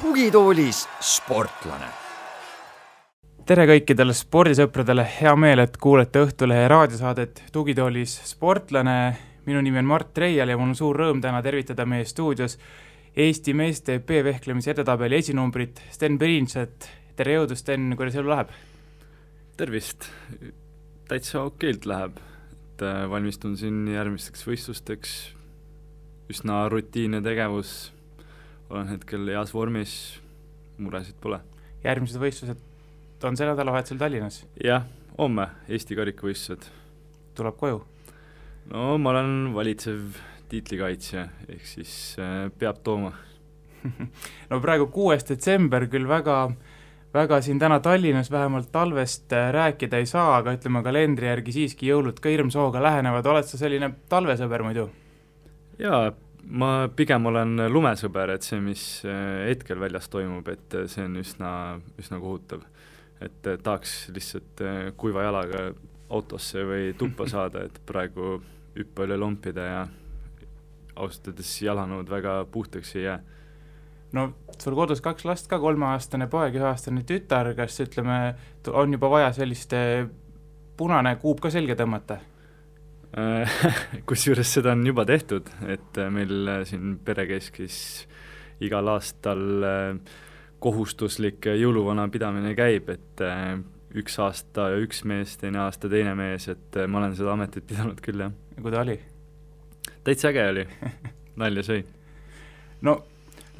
tugitoolis sportlane. tere kõikidele spordisõpradele, hea meel, et kuulete Õhtulehe raadiosaadet Tugitoolis sportlane. minu nimi on Mart Reial ja mul on suur rõõm täna tervitada meie stuudios Eesti meeste B-vehklemise edetabeli esinumbrit Sten Priinsat. tere jõudu, Sten, kuidas elu läheb? tervist, täitsa okeilt läheb, et äh, valmistun siin järgmisteks võistlusteks, üsna rutiinne tegevus, olen hetkel heas vormis, muresid pole. järgmised võistlused on sel nädalavahetusel Tallinnas? jah, homme Eesti karikavõistlused. tuleb koju? no ma olen valitsev tiitlikaitsja, ehk siis äh, peab tooma no praegu kuues detsember küll väga väga siin täna Tallinnas vähemalt talvest äh, rääkida ei saa, aga ütleme kalendri järgi siiski jõulud ka hirmsooga lähenevad, oled sa selline talvesõber muidu? jaa, ma pigem olen lumesõber, et see, mis äh, hetkel väljas toimub, et see on üsna, üsna kohutav. et tahaks lihtsalt kuiva jalaga autosse või tuppa saada, et praegu hüppa üle lompide ja ausalt öeldes jalanõud väga puhtaks ei jää no sul kodus kaks last ka, kolmeaastane poeg, üheaastane tütar, kas ütleme, on juba vaja sellist punane kuup ka selga tõmmata? kusjuures seda on juba tehtud, et meil siin perekeskis igal aastal kohustuslik jõuluvana pidamine käib, et üks aasta üks mees, teine aasta teine mees, et ma olen seda ametit pidanud küll, jah. ja kui ta oli? Täitsa äge oli, nalja sõi. no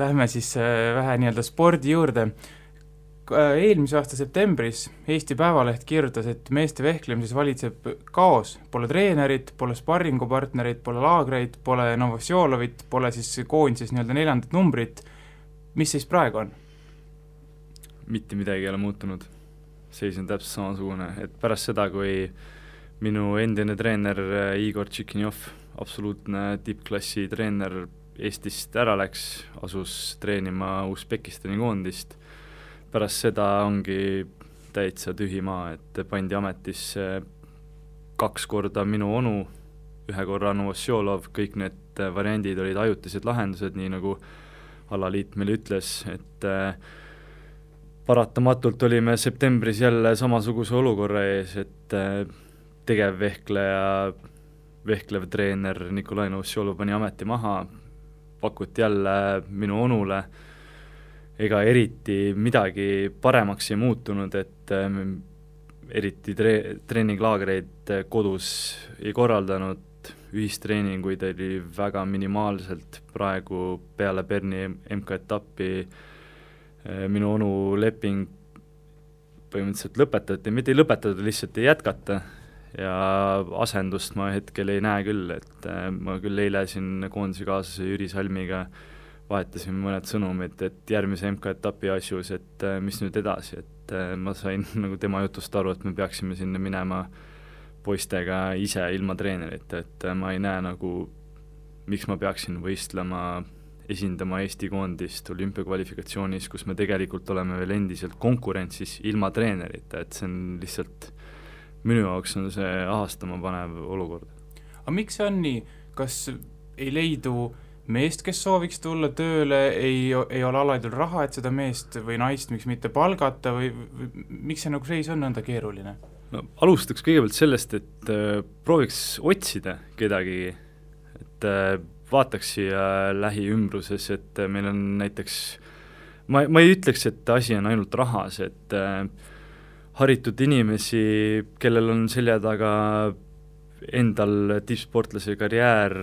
Lähme siis äh, vähe nii-öelda spordi juurde. Äh, eelmise aasta septembris Eesti Päevaleht kirjutas, et meeste vehklemises valitseb kaos, pole treenerit, pole sparringupartnereid, pole laagreid, pole Novosjolovit, pole siis koondises nii-öelda neljandat numbrit. mis siis praegu on? mitte midagi ei ole muutunud. seis on täpselt samasugune, et pärast seda, kui minu endine treener äh, Igor Tšikinjov, absoluutne tippklassi treener, Eestist ära läks, asus treenima Usbekistani koondist, pärast seda ongi täitsa tühi maa, et pandi ametisse kaks korda minu onu, ühe korra Novosjolov, kõik need variandid olid ajutised lahendused, nii nagu alaliit meile ütles, et äh, paratamatult olime septembris jälle samasuguse olukorra ees, et äh, tegevvehkleja, vehklev treener Nikolai Novosjolov pani ameti maha, pakuti jälle minu onule, ega eriti midagi paremaks ei muutunud, et äh, eriti tre-, treeninglaagreid kodus ei korraldanud, ühistreeninguid oli väga minimaalselt, praegu peale Berni MK-etappi äh, minu onu leping põhimõtteliselt lõpetati, mitte ei lõpetatud, lihtsalt ei jätkata ja asendust ma hetkel ei näe küll, et äh, ma küll eile siin koondise kaaslase Jüri Salmiga vahetasime mõned sõnumid, et järgmise MK-etapi asjus, et äh, mis nüüd edasi, et äh, ma sain nagu tema jutust aru, et me peaksime sinna minema poistega ise ilma treenerita, et ma ei näe nagu, miks ma peaksin võistlema, esindama Eesti koondist olümpiakvalifikatsioonis, kus me tegelikult oleme veel endiselt konkurentsis ilma treenerita, et see on lihtsalt minu jaoks on see ahastama panev olukord. aga miks see on nii, kas ei leidu meest, kes sooviks tulla tööle, ei, ei ole aladel raha, et seda meest või naist, miks mitte palgata või, või miks see nagu seis on nõnda keeruline? no alustaks kõigepealt sellest, et äh, prooviks otsida kedagi, et äh, vaataks siia lähiümbruses, et äh, meil on näiteks ma, ma ei ütleks, et asi on ainult rahas, et äh, haritud inimesi, kellel on selja taga endal tippsportlase karjäär,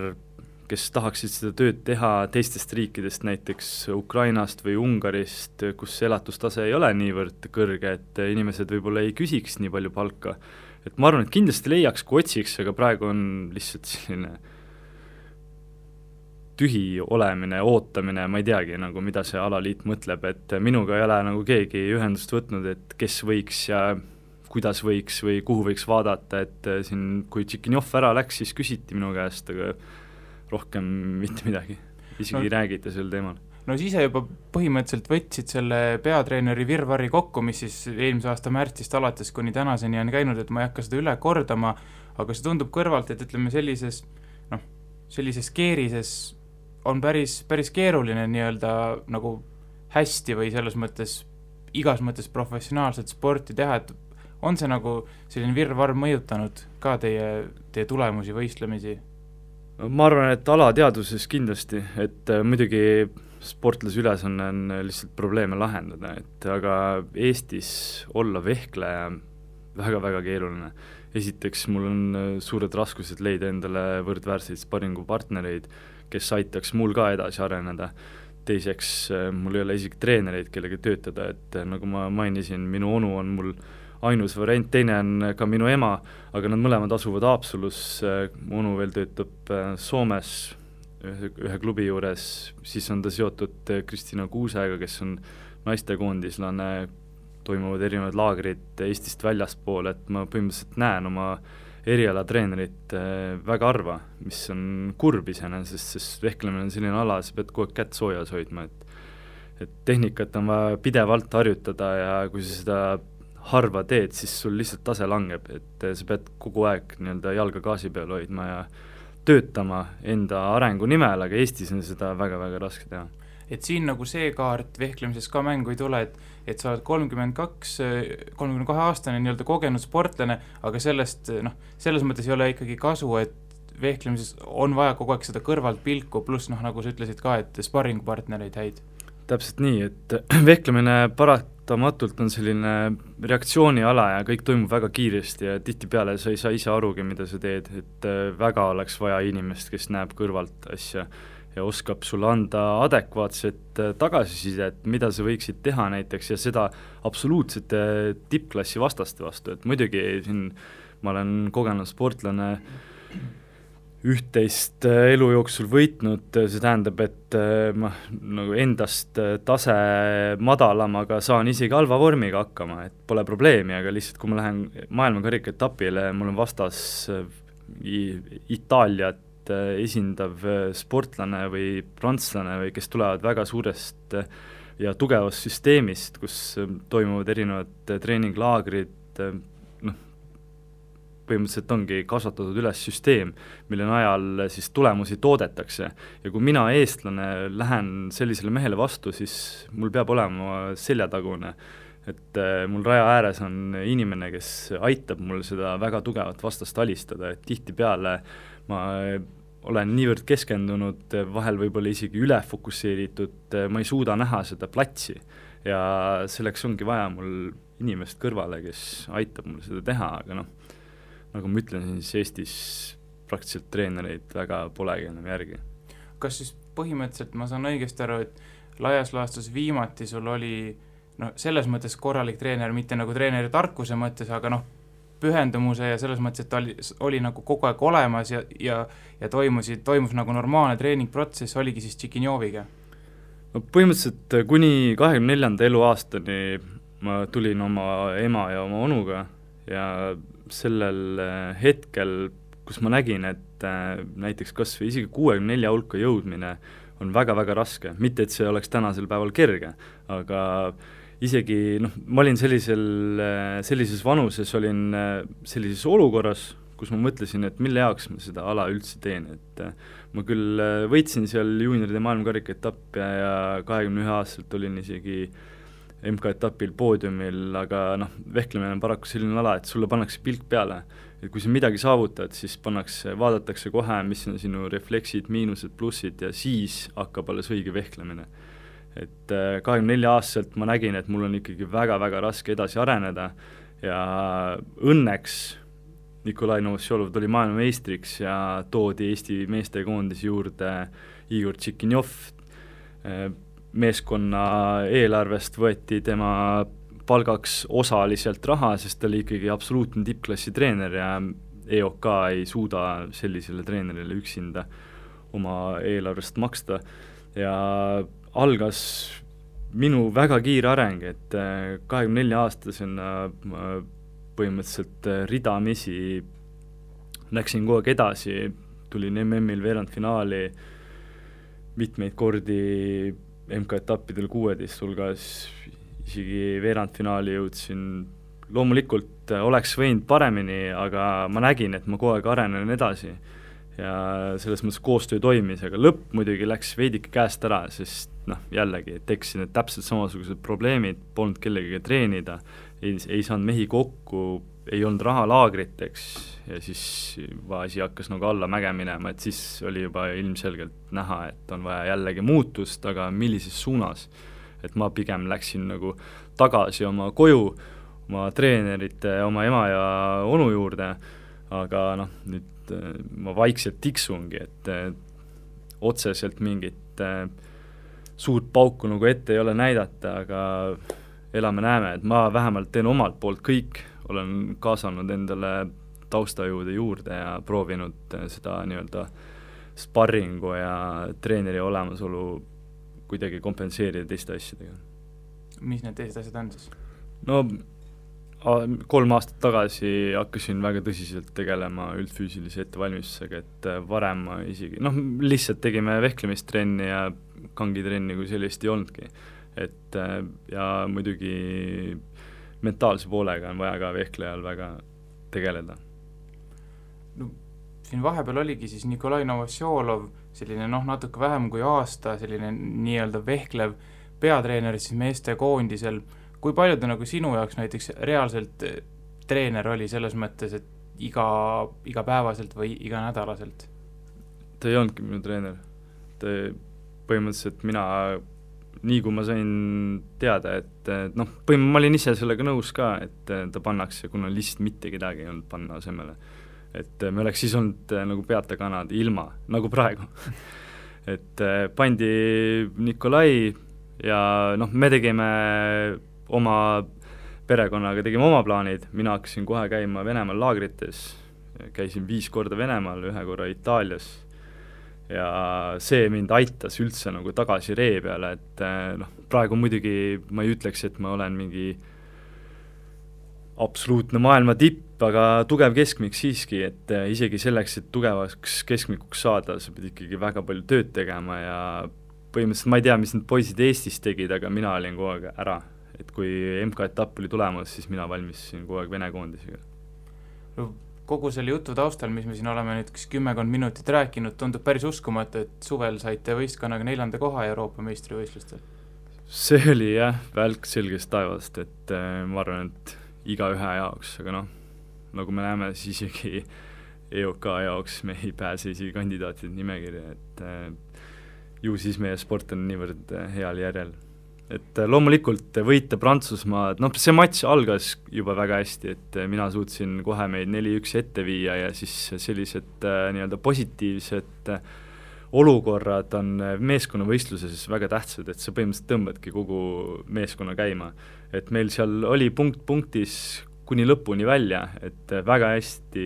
kes tahaksid seda tööd teha teistest riikidest, näiteks Ukrainast või Ungarist, kus elatustase ei ole niivõrd kõrge, et inimesed võib-olla ei küsiks nii palju palka. et ma arvan, et kindlasti leiaks, kui otsiks, aga praegu on lihtsalt selline tühi olemine, ootamine, ma ei teagi nagu, mida see alaliit mõtleb, et minuga ei ole nagu keegi ühendust võtnud, et kes võiks ja kuidas võiks või kuhu võiks vaadata, et siin, kui Tšikinjov ära läks, siis küsiti minu käest, aga rohkem mitte midagi, isegi no, ei räägita sel teemal. no sa ise juba põhimõtteliselt võtsid selle peatreeneri virvarri kokku, mis siis eelmise aasta märtsist alates kuni tänaseni on käinud, et ma ei hakka seda üle kordama, aga see tundub kõrvalt, et ütleme sellises noh, sellises keerises on päris, päris keeruline nii-öelda nagu hästi või selles mõttes, igas mõttes professionaalset sporti teha, et on see nagu selline virvarr mõjutanud ka teie, teie tulemusi, võistlemisi? ma arvan, et alateadvuses kindlasti, et äh, muidugi sportlase ülesanne on lihtsalt probleeme lahendada, et aga Eestis olla vehkleja väga-väga keeruline. esiteks, mul on äh, suured raskused leida endale võrdväärseid sparingupartnereid, kes aitaks mul ka edasi areneda, teiseks, äh, mul ei ole isegi treenereid, kellega töötada, et nagu ma mainisin, minu onu on mul äh, ainus variant, teine on ka minu ema, aga nad mõlemad asuvad Haapsalus, mu onu veel töötab äh, Soomes ühe, ühe klubi juures, siis on ta seotud äh, Kristina Kuusega, kes on naistekoondislane, toimuvad erinevad laagrid Eestist väljaspool, et ma põhimõtteliselt näen oma erialatreenerit äh, väga harva, mis on kurb iseenesest, sest vehklemine on selline ala, sa pead kogu aeg kätt soojas hoidma, et et tehnikat on vaja pidevalt harjutada ja kui sa seda harva teed, siis sul lihtsalt tase langeb, et eh, sa pead kogu aeg nii-öelda jalga gaasi peal hoidma ja töötama enda arengu nimel, aga Eestis on seda väga-väga raske teha. et siin nagu see kaart vehklemises ka mängu ei tule, et et sa oled kolmkümmend kaks, kolmekümne kahe aastane nii-öelda kogenud sportlane, aga sellest noh, selles mõttes ei ole ikkagi kasu, et vehklemises on vaja kogu aeg seda kõrvaltpilku, pluss noh, nagu sa ütlesid ka, et sparringupartnereid häid. täpselt nii, et vehklemine para-, paratamatult on selline reaktsiooniala ja kõik toimub väga kiiresti ja tihtipeale sa ei saa ise arugi, mida sa teed, et äh, väga oleks vaja inimest, kes näeb kõrvalt asja ja oskab sulle anda adekvaatset äh, tagasisidet, mida sa võiksid teha näiteks ja seda absoluutsete tippklassi vastaste vastu, et muidugi siin ma olen kogenud sportlane, üht-teist äh, elu jooksul võitnud, äh, see tähendab, et ma nagu endast tase madalam, aga saan isegi halva vormiga hakkama, et pole probleemi, aga lihtsalt kui ma lähen maailmakarika etapile, mul on vastas Itaaliat esindav sportlane või prantslane või kes tulevad väga suurest ja tugevast süsteemist, kus toimuvad erinevad treeninglaagrid, põhimõtteliselt ongi kasvatatud üles süsteem, mille najal siis tulemusi toodetakse. ja kui mina, eestlane, lähen sellisele mehele vastu, siis mul peab olema seljatagune, et äh, mul raja ääres on inimene, kes aitab mul seda väga tugevat vastast alistada, et tihtipeale ma olen niivõrd keskendunud, vahel võib-olla isegi ülefokusseeritud, ma ei suuda näha seda platsi ja selleks ongi vaja mul inimest kõrvale, kes aitab mul seda teha, aga noh, nagu ma ütlesin, siis Eestis praktiliselt treenereid väga polegi enam järgi. kas siis põhimõtteliselt ma saan õigesti aru, et laias laastus viimati sul oli noh, selles mõttes korralik treener, mitte nagu treeneri tarkuse mõttes, aga noh, pühendumuse ja selles mõttes, et ta oli, oli nagu kogu aeg olemas ja, ja ja toimusid, toimus nagu normaalne treeningprotsess, oligi siis Tšikinjoviga? no põhimõtteliselt kuni kahekümne neljanda eluaastani ma tulin oma ema ja oma onuga ja sellel äh, hetkel, kus ma nägin, et äh, näiteks kas või isegi kuuekümne nelja hulka jõudmine on väga-väga raske, mitte et see oleks tänasel päeval kerge, aga isegi noh, ma olin sellisel, äh, sellises vanuses, olin sellises olukorras, kus ma mõtlesin, et mille jaoks ma seda ala üldse teen, et ma küll võitsin seal juunioride maailmakarika etappe ja kahekümne ühe aastaselt olin isegi äh, MK-etapil poodiumil, aga noh, vehklemine on paraku selline ala, et sulle pannakse pilk peale. et kui sa midagi saavutad, siis pannakse, vaadatakse kohe, mis on sinu refleksid, miinused, plussid ja siis hakkab alles õige vehklemine. Et äh, kahekümne nelja aastaselt ma nägin, et mul on ikkagi väga-väga raske edasi areneda ja õnneks Nikolai Novosjolov tuli maailmameistriks ja toodi Eesti meestekoondise juurde Igor Tšikinjov, äh, meeskonna eelarvest võeti tema palgaks osaliselt raha, sest ta oli ikkagi absoluutne tippklassi treener ja EOK ei suuda sellisele treenerile üksinda oma eelarvest maksta. Ja algas minu väga kiire areng, et äh, kahekümne nelja aastasena ma põhimõtteliselt äh, ridamisi läksin kogu aeg edasi, tulin MM-il veerandfinaali mitmeid kordi MK-etappidel kuueteist hulgas, isegi veerandfinaali jõudsin, loomulikult oleks võinud paremini, aga ma nägin, et ma kogu aeg arenen edasi ja selles mõttes koostöö toimis, aga lõpp muidugi läks veidike käest ära, sest noh, jällegi tekkisid need täpselt samasugused probleemid, polnud kellegagi treenida, ei, ei saanud mehi kokku, ei olnud raha laagriteks ja siis juba asi hakkas nagu allamäge minema, et siis oli juba ilmselgelt näha, et on vaja jällegi muutust, aga millises suunas. et ma pigem läksin nagu tagasi oma koju, oma treenerite, oma ema ja onu juurde, aga noh, nüüd äh, ma vaikselt tiksungi, et äh, otseselt mingit äh, suurt pauku nagu ette ei ole näidata, aga elame-näeme, et ma vähemalt teen omalt poolt kõik, olen kaasanud endale taustajõude juurde ja proovinud seda nii-öelda sparringu ja treeneri olemasolu kuidagi kompenseerida teiste asjadega. mis need teised asjad on siis? no kolm aastat tagasi hakkasin väga tõsiselt tegelema üldfüüsilise ettevalmistusega, et äh, varem ma isegi noh, lihtsalt tegime vehklemistrenni ja kangitrenni kui sellist ei olnudki. et äh, ja muidugi mentaalse poolega on vaja ka vehklejal väga tegeleda. no siin vahepeal oligi siis Nikolai Novosjolov, selline noh, natuke vähem kui aasta selline nii-öelda vehklev peatreener siis meestekoondisel kui palju ta nagu sinu jaoks näiteks reaalselt eh, treener oli selles mõttes, et iga, igapäevaselt või iganädalaselt? ta ei olnudki minu treener, ta põhimõtteliselt mina, nii kui ma sain teada, et noh, põhimõtteliselt ma olin ise sellega nõus ka, et ta pannakse, kuna lihtsalt mitte kedagi ei olnud panna asemele. et me oleks siis olnud eh, nagu peata kanad ilma, nagu praegu. Et eh, pandi Nikolai ja noh, me tegime oma perekonnaga tegime oma plaanid, mina hakkasin kohe käima Venemaal laagrites, käisin viis korda Venemaal, ühe korra Itaalias, ja see mind aitas üldse nagu tagasi ree peale, et eh, noh, praegu muidugi ma ei ütleks, et ma olen mingi absoluutne maailma tipp, aga tugev keskmik siiski, et eh, isegi selleks, et tugevaks keskmikuks saada, sa pead ikkagi väga palju tööd tegema ja põhimõtteliselt ma ei tea, mis need poisid Eestis tegid, aga mina olin kogu aeg ära et kui MK-etapp oli tulemas, siis mina valmistasin kogu aeg Vene koondisega. no kogu selle jutu taustal, mis me siin oleme nüüd kas kümmekond minutit rääkinud, tundub päris uskumatu, et suvel saite võistkonnaga neljanda koha Euroopa meistrivõistlustel. see oli jah, välk selgest taevast, et äh, ma arvan, et igaühe jaoks, aga noh, nagu me näeme, siis isegi EOK jaoks me ei pääse isegi kandidaatide nimekirja, et äh, ju siis meie sport on niivõrd äh, heal järjel et äh, loomulikult võita Prantsusmaad, noh, see matš algas juba väga hästi, et äh, mina suutsin kohe meid neli-üks ette viia ja siis sellised äh, nii-öelda positiivsed olukorrad on meeskonnavõistluses väga tähtsad, et sa põhimõtteliselt tõmbadki kogu meeskonna käima. et meil seal oli punkt punktis kuni lõpuni välja, et väga hästi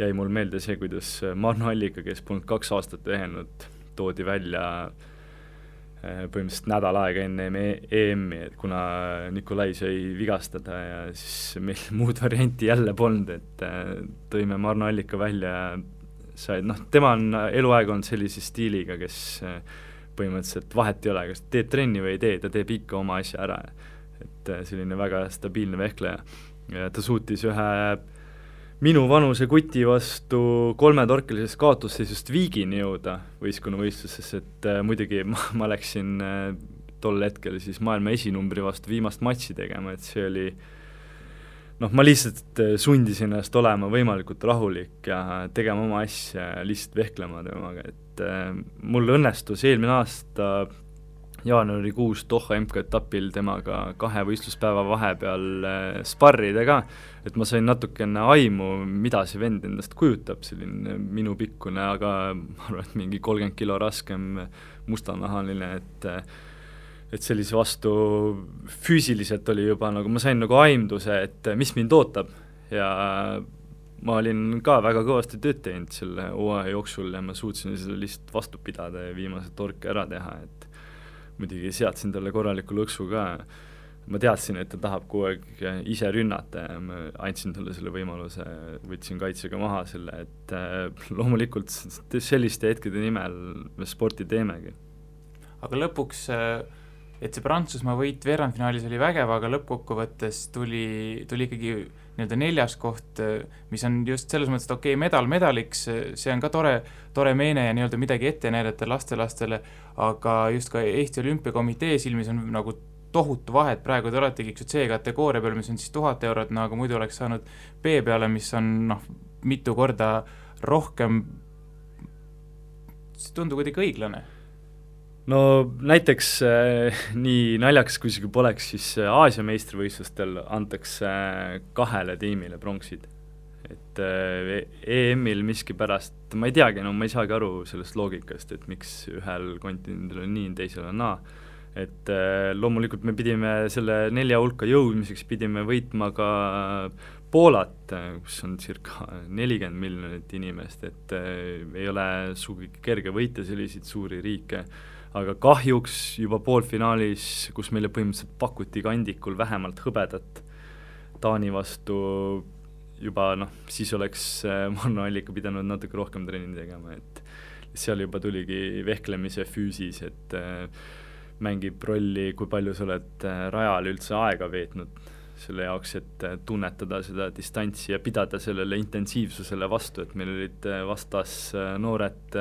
jäi mul meelde see, kuidas Marno Allika, kes polnud kaks aastat ühenenud, toodi välja äh, Äh, põhimõtteliselt nädal aega enne EM-i, et kuna Nikolai sai vigastada ja siis meil muud varianti jälle polnud, et äh, tõime Marno Allika välja ja sai, noh, tema on eluaeg olnud sellise stiiliga, kes äh, põhimõtteliselt vahet ei ole, kas teed trenni või ei tee, ta teeb ikka oma asja ära. et selline väga stabiilne vehkleja. ja ta suutis ühe minu vanuse kuti vastu kolmetorkelisest kaotusseisust viigini jõuda võistkonnavõistluses, et äh, muidugi ma, ma läksin äh, tol hetkel siis maailma esinumbri vastu viimast matši tegema, et see oli noh, ma lihtsalt äh, sundisin ennast olema võimalikult rahulik ja tegema oma asja ja lihtsalt vehklema temaga, et äh, mul õnnestus eelmine aasta jaanuarikuus Doha MK-etapil temaga kahe võistluspäeva vahepeal äh, sparrida ka, et ma sain natukene aimu, mida see vend endast kujutab, selline minupikkune, aga ma arvan, et mingi kolmkümmend kilo raskem mustanahaline, et et sellise vastu füüsiliselt oli juba nagu, ma sain nagu aimduse, et mis mind ootab. Ja ma olin ka väga kõvasti tööd teinud selle hooaja jooksul ja ma suutsin seda lihtsalt vastu pidada ja viimase torke ära teha, et muidugi seadsin talle korraliku lõksu ka, ma teadsin, et ta tahab kogu aeg ise rünnata ja ma andsin talle selle võimaluse, võtsin kaitsega maha selle, et äh, loomulikult selliste hetkede nimel me sporti teemegi. aga lõpuks et see Prantsusmaa võit veerandfinaalis oli vägev, aga lõppkokkuvõttes tuli, tuli ikkagi nii-öelda neljas koht, mis on just selles mõttes, et okei okay,, medal medaliks, see on ka tore, tore meene ja nii-öelda midagi ette näidata lastelastele, aga just ka Eesti Olümpiakomitee silmis on nagu tohutu vahe, et praegu te oletegi üks C-kategooria peal, mis on siis tuhat eurot, no aga muidu oleks saanud B peale, mis on noh, mitu korda rohkem, see ei tundu kuidagi õiglane. No näiteks äh, nii naljakas, kui ka poleks, siis äh, Aasia meistrivõistlustel antakse äh, kahele tiimile pronksid. et äh, EM-il miskipärast, ma ei teagi, no ma ei saagi aru sellest loogikast, et miks ühel kontinendil on nii, teisel on naa et äh, loomulikult me pidime selle nelja hulka jõudmiseks, pidime võitma ka Poolat, kus on circa nelikümmend miljonit inimest, et äh, ei ole sugugi kerge võita selliseid suuri riike, aga kahjuks juba poolfinaalis, kus meile põhimõtteliselt pakuti kandikul vähemalt hõbedat Taani vastu, juba noh, siis oleks äh, Marno Allika pidanud natuke rohkem trenni tegema, et seal juba tuligi vehklemise füüsis, et äh, mängib rolli, kui palju sa oled äh, rajal üldse aega veetnud selle jaoks, et äh, tunnetada seda distantsi ja pidada sellele intensiivsusele vastu, et meil olid äh, vastas noored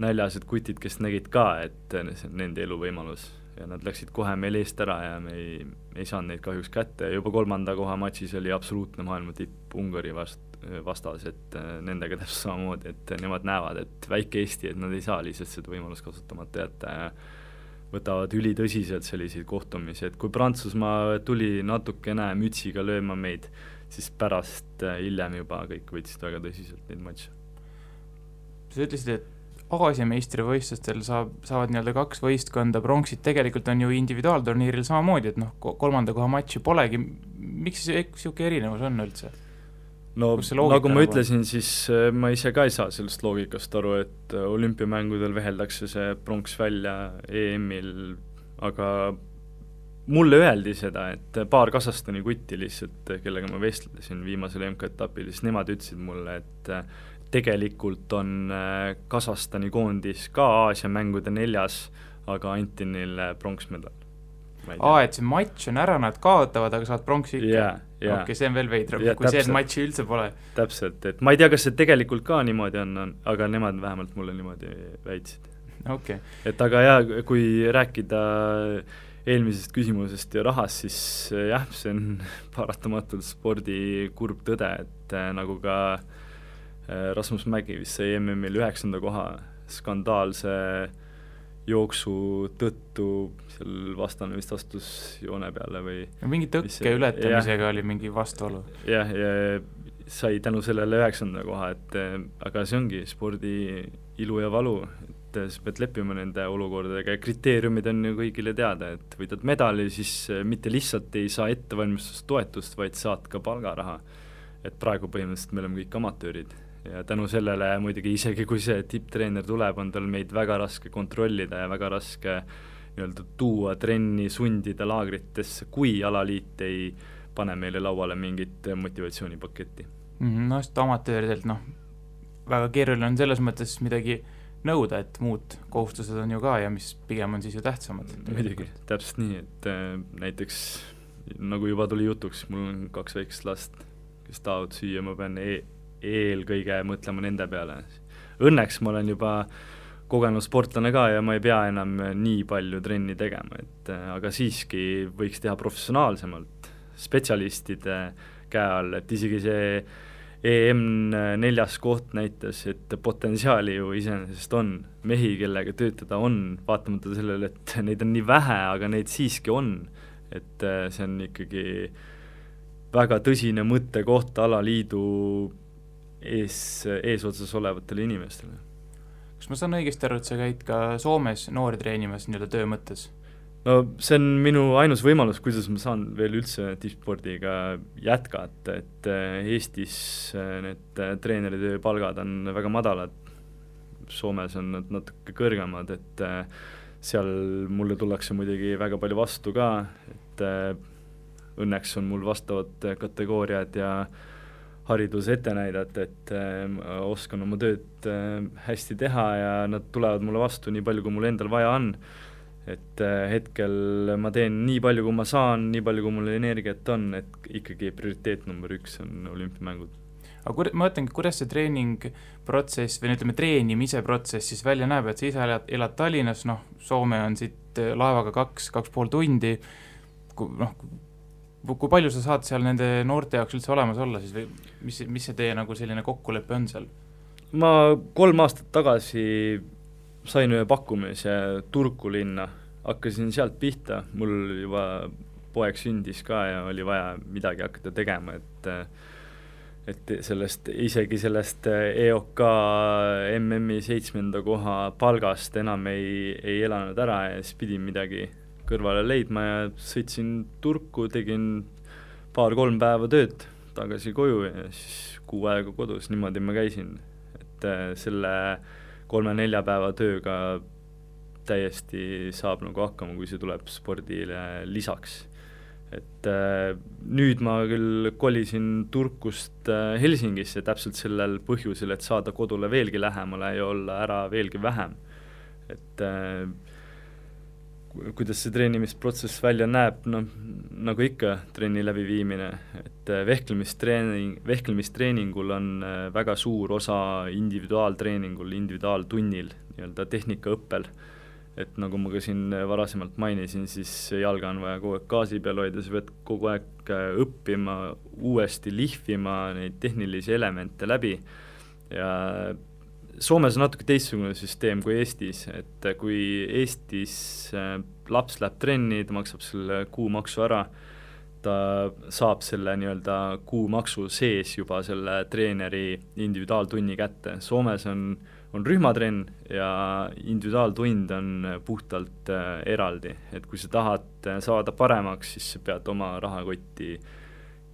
näljased kutid, kes nägid ka, et see on nende eluvõimalus ja nad läksid kohe meil eest ära ja me ei, ei saanud neid kahjuks kätte ja juba kolmanda koha matšis oli absoluutne maailma tipp Ungari vast-, vastas, et nendega täpselt samamoodi, et nemad näevad, et väike Eesti, et nad ei saa lihtsalt seda võimalust kasutamata jätta ja võtavad ülitõsiselt selliseid kohtumisi, et kui Prantsusmaa tuli natukene mütsiga lööma meid, siis pärast äh, hiljem juba kõik võtsid väga tõsiselt neid matše. sa ütlesid, et Aasia meistrivõistlustel saab, saavad nii-öelda kaks võistkonda pronksid, tegelikult on ju individuaalturniiril samamoodi, et noh, kolmanda koha matši polegi, miks niisugune erinevus on üldse? No nagu ma ütlesin, siis äh, ma ise ka ei saa sellest loogikast aru, et äh, olümpiamängudel veheldakse see pronks välja EM-il, aga mulle öeldi seda, et paar Kasahstani kutti lihtsalt, kellega ma vestlesin viimasel MK-etapil, siis nemad ütlesid mulle, et äh, tegelikult on Kasahstani koondis ka Aasia mängude neljas, aga anti neile pronksmedal aa, et see matš on ära, nad kaotavad, aga saad pronksi ikka yeah,? Yeah. okei okay,, see on veel veidram, kui täpselt. see, et matši üldse pole. täpselt, et ma ei tea, kas see tegelikult ka niimoodi on, on, aga nemad vähemalt mulle niimoodi väitsid. okei okay.. et aga jaa, kui rääkida eelmisest küsimusest ja rahast, siis jah, see on paratamatult spordi kurb tõde, et äh, nagu ka äh, Rasmus Mägi vist sai MM-il üheksanda koha skandaalse jooksu tõttu seal vastane vist astus joone peale või mingi tõkke ületamisega jah, oli mingi vastuolu. jah, ja sai tänu sellele üheksanda koha, et aga see ongi spordi ilu ja valu, et sa pead leppima nende olukordadega ja kriteeriumid on ju kõigile teada, et võidad medali, siis eh, mitte lihtsalt ei saa ettevalmistustoetust, vaid saad ka palgaraha. et praegu põhimõtteliselt me oleme kõik amatöörid ja tänu sellele muidugi isegi, kui see tipptreener tuleb, on tal meid väga raske kontrollida ja väga raske nii-öelda tuua trenni, sundida laagritesse, kui alaliit ei pane meile lauale mingit motivatsioonipaketti mm. -hmm, no just amatööridelt noh, väga keeruline on selles mõttes midagi nõuda, et muud kohustused on ju ka ja mis pigem on siis ju tähtsamad. muidugi, täpselt nii, et äh, näiteks nagu juba tuli jutuks, mul on kaks väikest last, kes tahavad süüa, ma pean e eelkõige mõtlema nende peale. Õnneks ma olen juba kogenud sportlane ka ja ma ei pea enam nii palju trenni tegema, et äh, aga siiski võiks teha professionaalsemalt, spetsialistide käe all, et isegi see EM neljas koht näitas, et potentsiaali ju iseenesest on, mehi, kellega töötada on, vaatamata sellele, et neid on nii vähe, aga neid siiski on, et äh, see on ikkagi väga tõsine mõttekoht alaliidu ees, eesotsas olevatele inimestele. kas ma saan õigesti aru, et sa käid ka Soomes noori treenimas nii-öelda töö mõttes? no see on minu ainus võimalus, kuidas ma saan veel üldse tippspordiga jätkata, et äh, Eestis äh, need äh, treeneride palgad on väga madalad, Soomes on nad natuke kõrgemad, et seal mulle tullakse muidugi väga palju vastu ka, et õnneks on mul vastavad kategooriad ja äh, haridus ette näidata, et äh, oskan oma tööd äh, hästi teha ja nad tulevad mulle vastu nii palju, kui mul endal vaja on. et äh, hetkel ma teen nii palju, kui ma saan, nii palju, kui mul energiat on, et ikkagi prioriteet number üks on olümpiamängud. aga kur-, ma mõtlengi, kuidas see treeningprotsess või no ütleme, treenimise protsess siis välja näeb, et sa ise elad, elad Tallinnas, noh, Soome on siit äh, laevaga kaks, kaks pool tundi, noh, kui palju sa saad seal nende noorte jaoks üldse olemas olla siis või mis, mis see teie nagu selline kokkulepe on seal? ma kolm aastat tagasi sain ühe pakkumise Turku linna, hakkasin sealt pihta, mul juba poeg sündis ka ja oli vaja midagi hakata tegema, et et sellest, isegi sellest EOK MM-i seitsmenda koha palgast enam ei, ei elanud ära ja siis pidin midagi kõrvale leidma ja sõitsin Turku, tegin paar-kolm päeva tööd, tagasi koju ja siis kuu aega kodus, niimoodi ma käisin. et äh, selle kolme-nelja päeva tööga täiesti saab nagu hakkama, kui see tuleb spordile lisaks. et äh, nüüd ma küll kolisin Turkust äh, Helsingisse täpselt sellel põhjusel, et saada kodule veelgi lähemale ja olla ära veelgi vähem. et kuidas see treenimisprotsess välja näeb, noh, nagu ikka, trenni läbiviimine, et äh, vehklemistreening, vehklemistreeningul on äh, väga suur osa individuaaltreeningul, individuaaltunnil, nii-öelda tehnikaõppel. et nagu ma ka siin varasemalt mainisin, siis jalga on vaja kogu aeg gaasi peal hoida, sa pead kogu aeg äh, õppima, uuesti lihvima neid tehnilisi elemente läbi ja Soomes on natuke teistsugune süsteem kui Eestis, et kui Eestis äh, laps läheb trenni, ta maksab selle kuumaksu ära, ta saab selle nii-öelda kuumaksu sees juba selle treeneri individuaaltunni kätte, Soomes on, on rühmatrenn ja individuaaltund on puhtalt äh, eraldi, et kui sa tahad äh, saada paremaks, siis sa pead oma rahakotti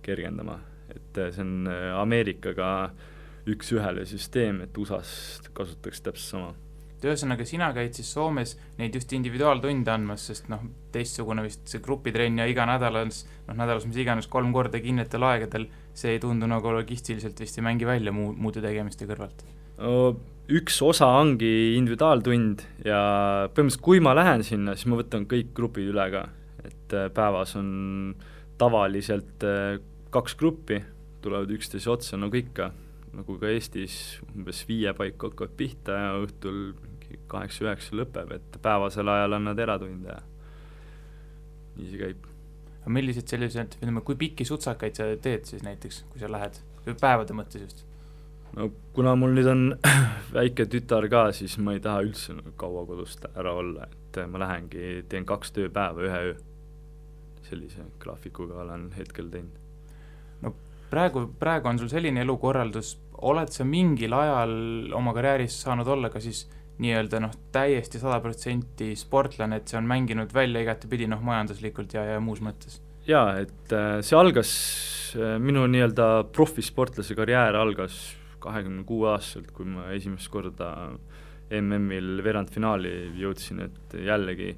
kergendama, et see on Ameerikaga äh, üks-ühele süsteem, et USA-s kasutatakse täpselt sama. et ühesõnaga, sina käid siis Soomes neid just individuaaltunde andmas, sest noh, teistsugune vist see grupitrenn ja iga nädalas, noh nädalas mis iganes, kolm korda kinnitel aegadel, see ei tundu nagu logistiliselt vist ei mängi välja muu, muude tegemiste kõrvalt? Üks osa ongi individuaaltund ja põhimõtteliselt kui ma lähen sinna, siis ma võtan kõik grupid üle ka, et äh, päevas on tavaliselt äh, kaks gruppi, tulevad üksteise otsa nagu ikka nagu ka Eestis, umbes viie paiku hakkavad pihta ja õhtul mingi kaheksa-üheksa lõpeb, et päevasel ajal on nad eratunde ja nii see käib. aga millised sellised, ütleme, kui pikki sutsakaid sa teed siis näiteks, kui sa lähed, päevade mõttes just? no kuna mul nüüd on väike tütar ka, siis ma ei taha üldse kaua kodust ära olla, et ma lähengi, teen kaks tööpäeva ühe öö. sellise graafikuga olen hetkel teinud. no praegu, praegu on sul selline elukorraldus, oled sa mingil ajal oma karjääris saanud olla ka siis nii-öelda noh, täiesti sada protsenti sportlane, et see on mänginud välja igatepidi noh, majanduslikult ja, ja muus mõttes? jaa, et äh, see algas, äh, minu nii-öelda profisportlase karjäär algas kahekümne kuue aastaselt, kui ma esimest korda MM-il veerandfinaali jõudsin, et jällegi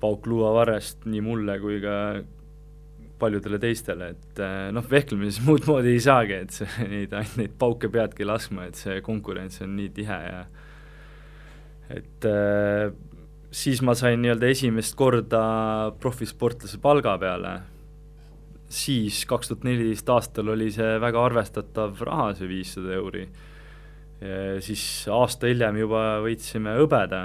pauk luuavarrest nii mulle kui ka paljudele teistele, et eh, noh, vehklemises muud moodi ei saagi, et see, neid, ainult neid pauke peadki laskma, et see konkurents on nii tihe ja et äh, siis ma sain nii-öelda esimest korda profisportlase palga peale, siis kaks tuhat neliteist aastal oli see väga arvestatav raha, see viissada euri. siis aasta hiljem juba võitsime hõbeda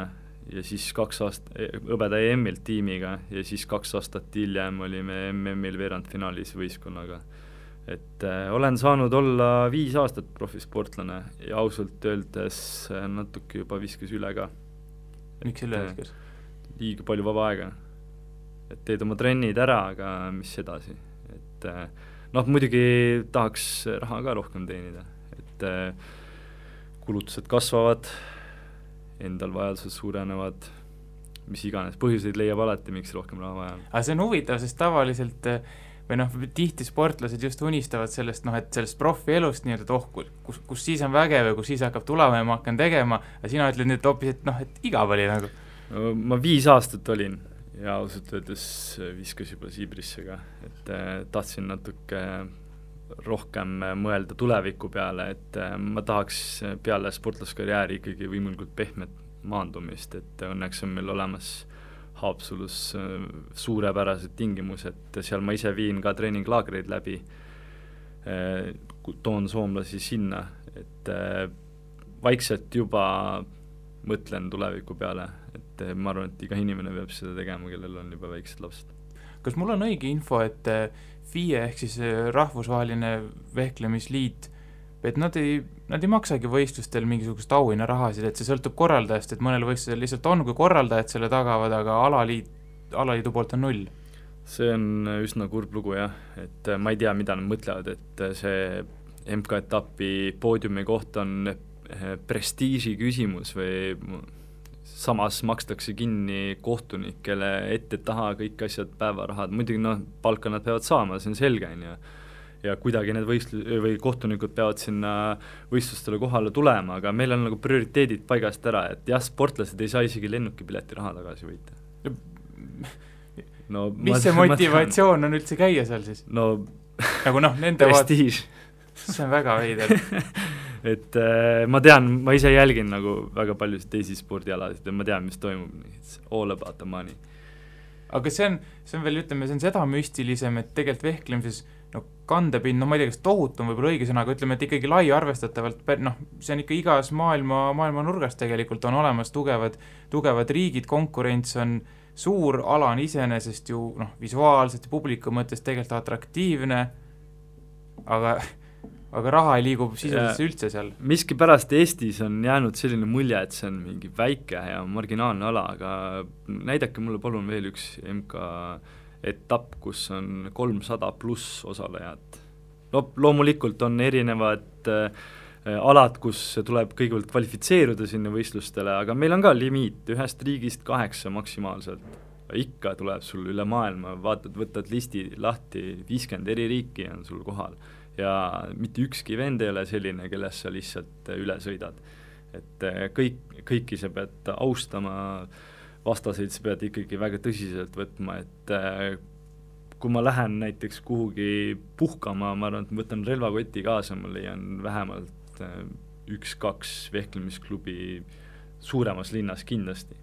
ja siis kaks aast-, hõbeda EM-ilt tiimiga ja siis kaks aastat hiljem olime MM-il veerandfinaalis võistkonnaga. et äh, olen saanud olla viis aastat profisportlane ja ausalt öeldes äh, natuke juba viskas üle ka. miks üle äh, viskas? liiga palju vaba aega. et teed oma trennid ära, aga mis edasi, et äh, noh, muidugi tahaks raha ka rohkem teenida, et äh, kulutused kasvavad endal vajadused suurenevad, mis iganes, põhjuseid leiab alati, miks rohkem raha vaja on. aga see on huvitav, sest tavaliselt või noh, tihti sportlased just unistavad sellest noh, et sellest profielust nii-öelda, et oh, kus, kus siis on vägev ja kus siis hakkab tulema ja ma hakkan tegema, aga sina ütled nüüd hoopis, et noh, et igav oli nagu. no ma viis aastat olin ja ausalt öeldes viskas juba siibrisse ka, et äh, tahtsin natuke rohkem mõelda tuleviku peale, et äh, ma tahaks peale sportlaskarjääri ikkagi võimalikult pehmet maandumist, et õnneks on meil olemas Haapsalus äh, suurepärased tingimused, seal ma ise viin ka treeninglaagreid läbi, äh, toon soomlasi sinna, et äh, vaikselt juba mõtlen tuleviku peale, et ma arvan, et iga inimene peab seda tegema, kellel on juba väiksed lapsed. kas mul on õige info, et FIE ehk siis Rahvusvaheline Vehklemisliit et nad ei, nad ei maksagi võistlustel mingisugust auhinnarahasid, et see sõltub korraldajast, et mõnel võistlusel lihtsalt on, kui korraldajad selle tagavad, aga alaliit, alaliidu poolt on null. see on üsna kurb lugu jah, et ma ei tea, mida nad mõtlevad, et see MK-etapi poodiumi koht on prestiiži küsimus või samas makstakse kinni kohtunikele ette-taha kõik asjad, päevarahad, muidugi noh, palka nad peavad saama, see on selge, on ju ja kuidagi need võistlu-, või kohtunikud peavad sinna võistlustele kohale tulema, aga meil on nagu prioriteedid paigast ära, et jah, sportlased ei saa isegi lennukipileti raha tagasi võita. no mis see motivatsioon on üldse käia seal siis? no nagu noh, nende prestiiž see on väga veider et äh, ma tean, ma ise jälgin nagu väga paljusid teisi spordialasid ja ma tean, mis toimub, it's all about the money. aga see on, see on veel, ütleme, see on seda müstilisem, et tegelikult vehklemises no kandepind, no ma ei tea, kas tohutu on võib-olla õige sõna, aga ütleme, et ikkagi lai arvestatavalt, noh, see on ikka igas maailma, maailma nurgas tegelikult on olemas tugevad, tugevad riigid, konkurents on suur, ala on iseenesest ju noh, visuaalselt ja publiku mõttes tegelikult atraktiivne, aga aga raha ei liigu sisuliselt üldse seal. miskipärast Eestis on jäänud selline mulje, et see on mingi väike ja marginaalne ala, aga näidake mulle palun veel üks MK etapp, kus on kolmsada pluss osalejat. no loomulikult on erinevad äh, alad, kus tuleb kõigepealt kvalifitseeruda sinna võistlustele, aga meil on ka limiit, ühest riigist kaheksa maksimaalselt. ikka tuleb sul üle maailma, vaatad, võtad listi lahti, viiskümmend eri riiki on sul kohal ja mitte ükski vend ei ole selline, kellest sa lihtsalt üle sõidad. et äh, kõik, kõiki sa pead austama äh, vastaseid sa pead ikkagi väga tõsiselt võtma, et äh, kui ma lähen näiteks kuhugi puhkama, ma arvan, et ma võtan relvakoti kaasa, ma leian vähemalt äh, üks-kaks vehklemisklubi suuremas linnas kindlasti.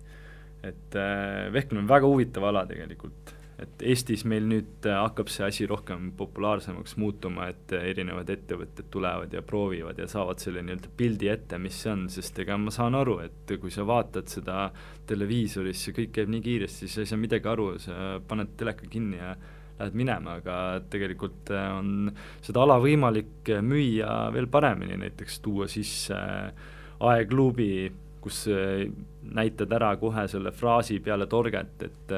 et äh, vehklemine on väga huvitav ala tegelikult et Eestis meil nüüd äh, hakkab see asi rohkem populaarsemaks muutuma, et äh, erinevad ettevõtted tulevad ja proovivad ja saavad selle nii-öelda pildi ette, mis see on, sest ega ma saan aru, et kui sa vaatad seda televiisoris, see kõik käib nii kiiresti, sa ei saa midagi aru, sa paned teleka kinni ja lähed minema, aga tegelikult äh, on seda ala võimalik müüa veel paremini, näiteks tuua sisse aegluubi, kus näitad ära kohe selle fraasi peale torget, et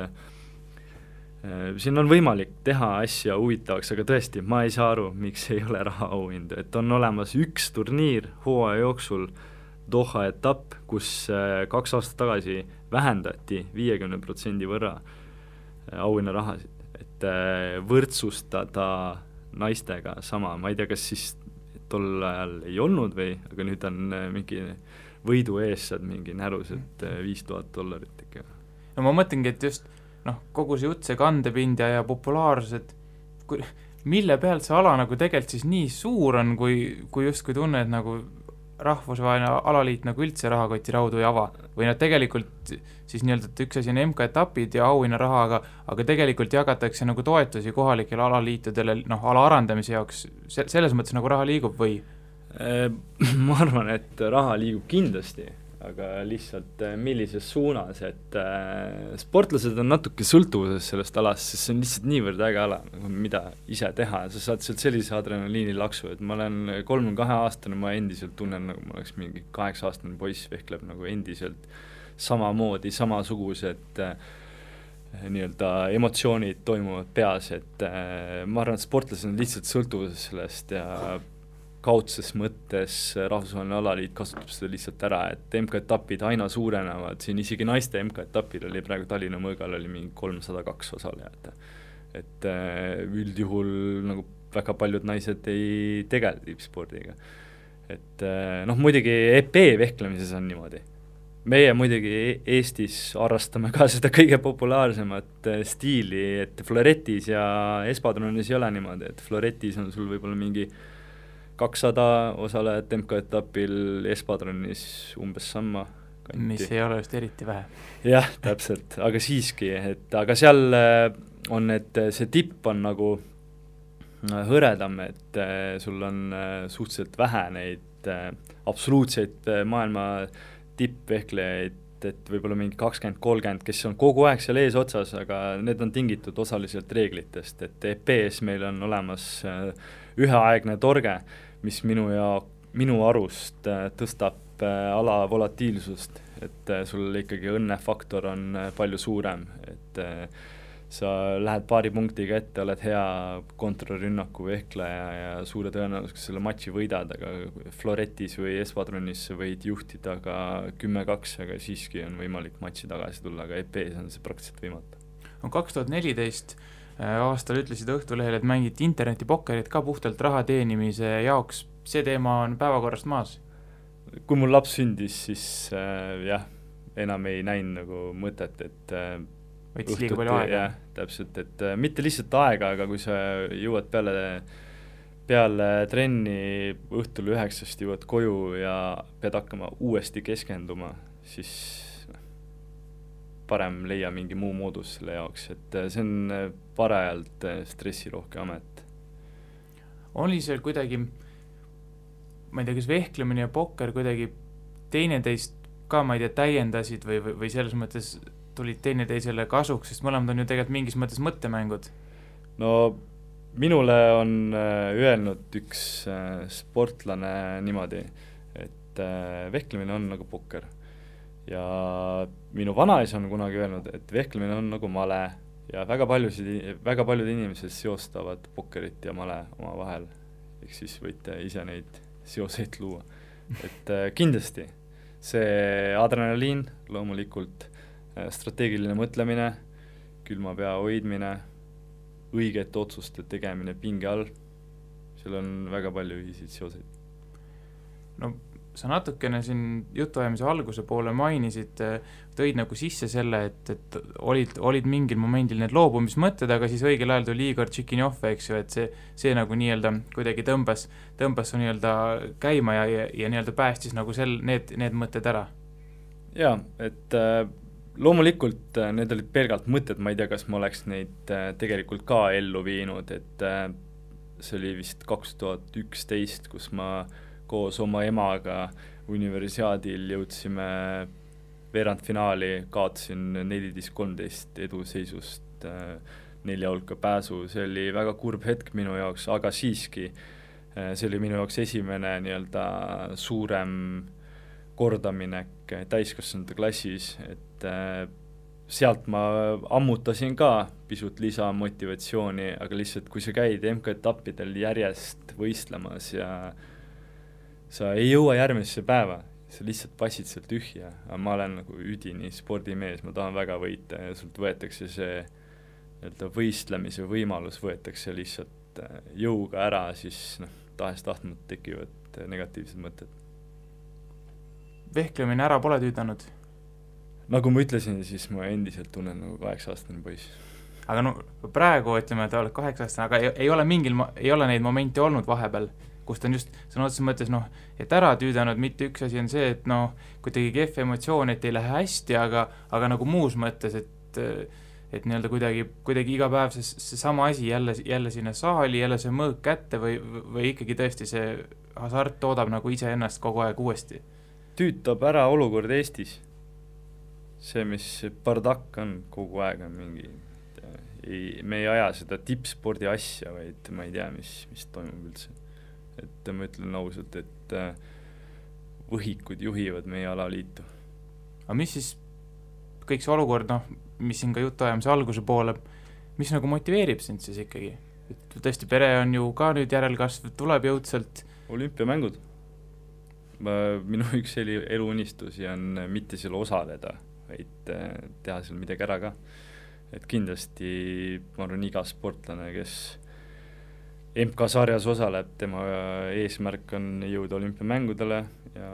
siin on võimalik teha asja huvitavaks, aga tõesti, ma ei saa aru, miks ei ole rahaauhindu, et on olemas üks turniir hooaja jooksul, Doha etapp, kus äh, kaks aastat tagasi vähendati viiekümne protsendi võrra äh, auhinnarahasid, et võrdsustada naistega sama, ma ei tea, kas siis tol ajal ei olnud või, aga nüüd on mingi võidu ees saad mingi närused viis tuhat dollarit ikka. no ma mõtlengi, et just noh, kogu see jutt, see kandepind ja, ja populaarsused, kui, mille pealt see ala nagu tegelikult siis nii suur on, kui, kui justkui tunned nagu rahvusvaheline alaliit nagu üldse rahakoti raudu ei ava? Või nad tegelikult siis nii-öelda, et üks asi on MK-etapid ja auhinnaraha, aga aga tegelikult jagatakse nagu toetusi kohalikele alaliitudele noh, ala arendamise jaoks, se-, selles mõttes nagu raha liigub või? Äh, ma arvan, et raha liigub kindlasti aga lihtsalt äh, millises suunas, et äh, sportlased on natuke sõltuvuses sellest alast, sest see on lihtsalt niivõrd äge ala, nagu mida ise teha. Ja sa saad sealt sellise adrenaliinilaksu, et ma olen kolmekümne kahe aastane, ma endiselt tunnen, nagu ma oleks mingi kaheksa-aastane poiss, vehkleb nagu endiselt samamoodi, samasugused äh, nii-öelda emotsioonid toimuvad peas, et äh, ma arvan, et sportlased on lihtsalt sõltuvuses sellest ja kaudses mõttes rahvusvaheline alaliit kasutab seda lihtsalt ära, et MK-etapid aina suurenevad, siin isegi naiste MK-etapil oli praegu Tallinna mõõgal oli mingi kolmsada kaks osalejat. et äh, üldjuhul nagu väga paljud naised ei tegele tippspordiga. et äh, noh, muidugi EP vehklemises on niimoodi. meie muidugi e-, Eestis harrastame ka seda kõige populaarsemat äh, stiili, et floretis ja espadronis ei ole niimoodi, et floretis on sul võib-olla mingi kakssada osalejat MK-etapil, Espadronis umbes sama, mis ei ole just eriti vähe. jah, täpselt, aga siiski, et aga seal äh, on, et see tipp on nagu äh, hõredam, et äh, sul on suhteliselt vähe neid absoluutseid maailma tippvehklejaid, et võib-olla mingi kakskümmend, kolmkümmend, kes on kogu aeg seal eesotsas, aga need on tingitud osaliselt reeglitest, et EP-s meil on olemas üheaegne torge, mis minu ja minu arust tõstab ala volatiilsust, et sul ikkagi õnnefaktor on palju suurem, et sa lähed paari punktiga ette, oled hea kontrarünnaku vehkleja ja suure tõenäosusega selle matši võidad, aga Floretis või Espadronis võid juhtida ka kümme-kaks, aga siiski on võimalik matši tagasi tulla, aga EP-s on see praktiliselt võimatu. no kaks tuhat neliteist äh, aastal ütlesid Õhtulehel, et mängiti internetipokkerit ka puhtalt raha teenimise jaoks, see teema on päevakorrast maas? kui mul laps sündis, siis äh, jah, enam ei näinud nagu mõtet, et äh, võttis liiga palju aega. jah, täpselt, et äh, mitte lihtsalt aega, aga kui sa jõuad peale, peale trenni õhtul üheksast jõuad koju ja pead hakkama uuesti keskenduma, siis noh, parem leia mingi muu moodus selle jaoks, et äh, see on äh, parajalt stressirohke amet. oli seal kuidagi, ma ei tea, kas vehklemine ja pokker kuidagi teineteist ka, ma ei tea, täiendasid või, või, või selles mõttes tulid teineteisele kasuks, sest mõlemad on ju tegelikult mingis mõttes mõttemängud. no minule on äh, öelnud üks äh, sportlane niimoodi, et vehklemine on nagu pokker. ja minu vanaisa on kunagi öelnud, et vehklemine on nagu male ja väga paljusid, väga paljud inimesed seostavad pokkerit ja male omavahel. ehk siis võite ise neid seoseid luua. et kindlasti see adrenaliin loomulikult Äh, strateegiline mõtlemine, külma pea hoidmine, õigete otsuste tegemine pinge all, seal on väga palju ühiseid seoseid. no sa natukene siin jutuajamise alguse poole mainisid, tõid nagu sisse selle, et, et olid, olid mingil momendil need loobumismõtted, aga siis õigel ajal tuli Igor Tšikinjov, eks ju, et see, see nagu nii-öelda kuidagi tõmbas, tõmbas su nii-öelda käima ja, ja, ja nii-öelda päästis nagu sel, need, need mõtted ära. jaa, et äh, loomulikult äh, need olid pelgalt mõtted, ma ei tea, kas ma oleks neid äh, tegelikult ka ellu viinud, et äh, see oli vist kaks tuhat üksteist, kus ma koos oma emaga universiaadil jõudsime veerandfinaali, kaotasin neliteist, kolmteist eduseisust nelja hulka pääsu, see oli väga kurb hetk minu jaoks, aga siiski see oli minu jaoks esimene nii-öelda suurem kordaminek täiskasvanute klassis, et äh, sealt ma ammutasin ka pisut lisamotivatsiooni, aga lihtsalt kui sa käid MK-etappidel järjest võistlemas ja sa ei jõua järgmisesse päeva, sa lihtsalt passid seal tühja, aga ma olen nagu üdini spordimees, ma tahan väga võita ja sult võetakse see nii-öelda võistlemise võimalus võetakse lihtsalt äh, jõuga ära, siis noh, tahes-tahtmata tekivad negatiivsed mõtted. vehklemine ära pole tüüdanud nagu ma ütlesin, siis ma endiselt tunnen nagu kaheksa-aastane poiss. aga no praegu ütleme, et oled kaheksa-aastane, aga ei, ei ole mingil, ei ole neid momente olnud vahepeal, kust on just sõna otseses mõttes noh, et ära tüüdanud, mitte üks asi on see, et noh, kuidagi kehv emotsioon, et ei lähe hästi, aga, aga nagu muus mõttes, et et nii-öelda kuidagi, kuidagi iga päev see, seesama asi jälle, jälle sinna saali, jälle see mõõk kätte või, või ikkagi tõesti see hasart toodab nagu iseennast kogu aeg uuesti? tüütab ära olukord Eestis see, mis bardakk on kogu aeg, on mingi ei, me ei aja seda tippspordi asja, vaid ma ei tea, mis, mis toimub üldse. Et ma ütlen ausalt, et äh, võhikud juhivad meie alaliitu. aga mis siis, kõik see olukord, noh, mis siin ka jutuajamise alguse poole, mis nagu motiveerib sind siis ikkagi? et tõesti, pere on ju ka nüüd järelkasv, tuleb jõudsalt olümpiamängud. minu üks elu, eluunistusi on mitte seal osaleda vaid äh, teha seal midagi ära ka. et kindlasti ma arvan, iga sportlane, kes MK-sarjas osaleb, tema eesmärk on jõuda olümpiamängudele ja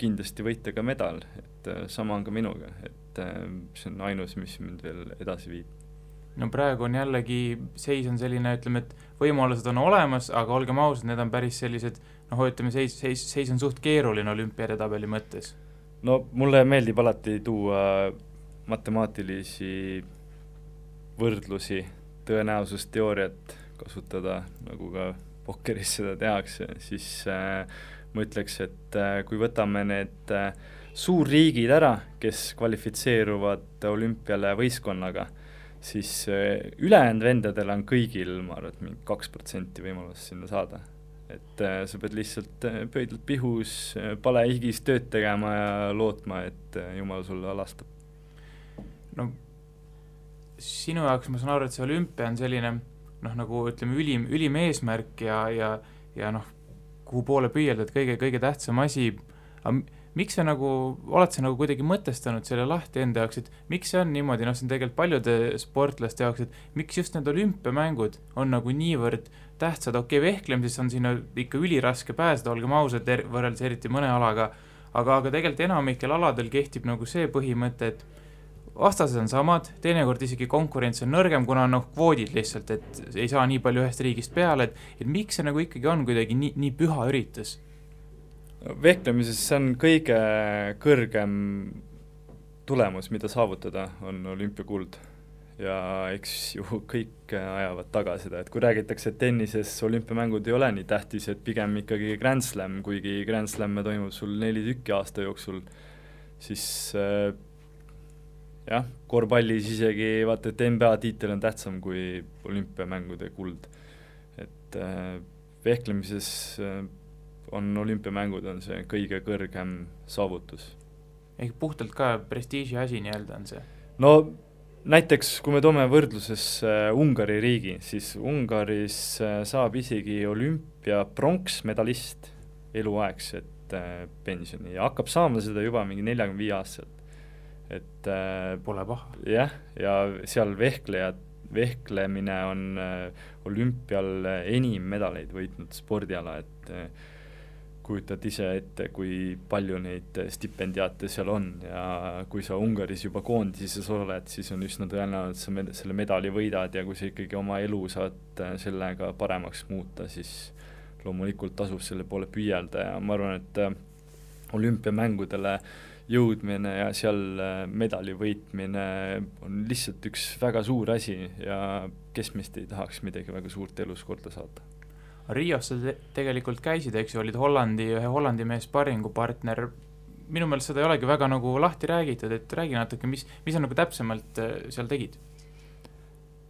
kindlasti võita ka medal, et äh, sama on ka minuga, et äh, see on ainus, mis mind veel edasi viib. No praegu on jällegi, seis on selline, ütleme, et võimalused on olemas, aga olgem ausad, need on päris sellised noh, ütleme, seis, seis, seis on suht keeruline olümpiaedetabeli mõttes. No mulle meeldib alati tuua matemaatilisi võrdlusi, tõenäosusteooriat kasutada, nagu ka pokkeris seda tehakse, siis äh, ma ütleks, et äh, kui võtame need äh, suurriigid ära, kes kvalifitseeruvad olümpiale võistkonnaga, siis äh, ülejäänud vendadel on kõigil, ma arvan, et mingi kaks protsenti võimalust sinna saada et äh, sa pead lihtsalt äh, pöidlad pihus, äh, palehigis tööd tegema ja lootma, et jumal sulle alastab. no sinu jaoks ma saan aru, et see olümpia on selline noh, nagu ütleme, ülim, ülim eesmärk ja, ja, ja noh, kuhu poole püüelda, et kõige, kõige tähtsam asi, miks sa nagu, oled sa nagu kuidagi mõtestanud selle lahti enda jaoks, et miks see on niimoodi, noh, see on tegelikult paljude sportlaste jaoks, et miks just need olümpiamängud on nagu niivõrd tähtsad, okei okay,, vehklemises on sinna ikka üliraske pääseda, olgem ausad, er-, võrreldes eriti mõne alaga, aga, aga tegelikult enamikel aladel kehtib nagu see põhimõte, et vastased on samad, teinekord isegi konkurents on nõrgem, kuna noh, kvoodid lihtsalt, et ei saa nii palju ühest riigist peale, et et miks see nagu ikkagi on kuidagi nii, nii püha üritus? vehklemises see on kõige kõrgem tulemus, mida saavutada, on olümpiakuld. ja eks ju kõik ajavad taga seda, et kui räägitakse, et tennises olümpiamängud ei ole nii tähtis, et pigem ikkagi Grand Slam, kuigi Grand Slam'e toimub sul neli tükki aasta jooksul, siis äh, jah, korvpallis isegi vaata, et NBA tiitel on tähtsam kui olümpiamängude kuld. et äh, vehklemises äh, on olümpiamängud, on see kõige kõrgem saavutus. ehk puhtalt ka prestiiži asi nii-öelda on see? no näiteks kui me toome võrdluses äh, Ungari riigi, siis Ungaris äh, saab isegi olümpia pronksmedalist eluaegset äh, pensioni ja hakkab saama seda juba mingi neljakümne viie aastaselt. Et äh, Pole paha. jah, ja seal vehklejad, vehklemine on äh, olümpial enim medaleid võitnud spordiala, et äh, kujutad ise ette, kui palju neid stipendiaate seal on ja kui sa Ungaris juba koondises oled, siis on üsna tõenäoline, et sa med-, selle medali võidad ja kui sa ikkagi oma elu saad äh, sellega paremaks muuta, siis loomulikult tasub selle poole püüelda ja ma arvan, et äh, olümpiamängudele jõudmine ja seal äh, medali võitmine on lihtsalt üks väga suur asi ja kes meist ei tahaks midagi väga suurt elus korda saada Rios sa te tegelikult käisid, eks ju, olid Hollandi, ühe Hollandi mees sparringupartner, minu meelest seda ei olegi väga nagu lahti räägitud, et räägi natuke, mis, mis sa nagu täpsemalt äh, seal tegid?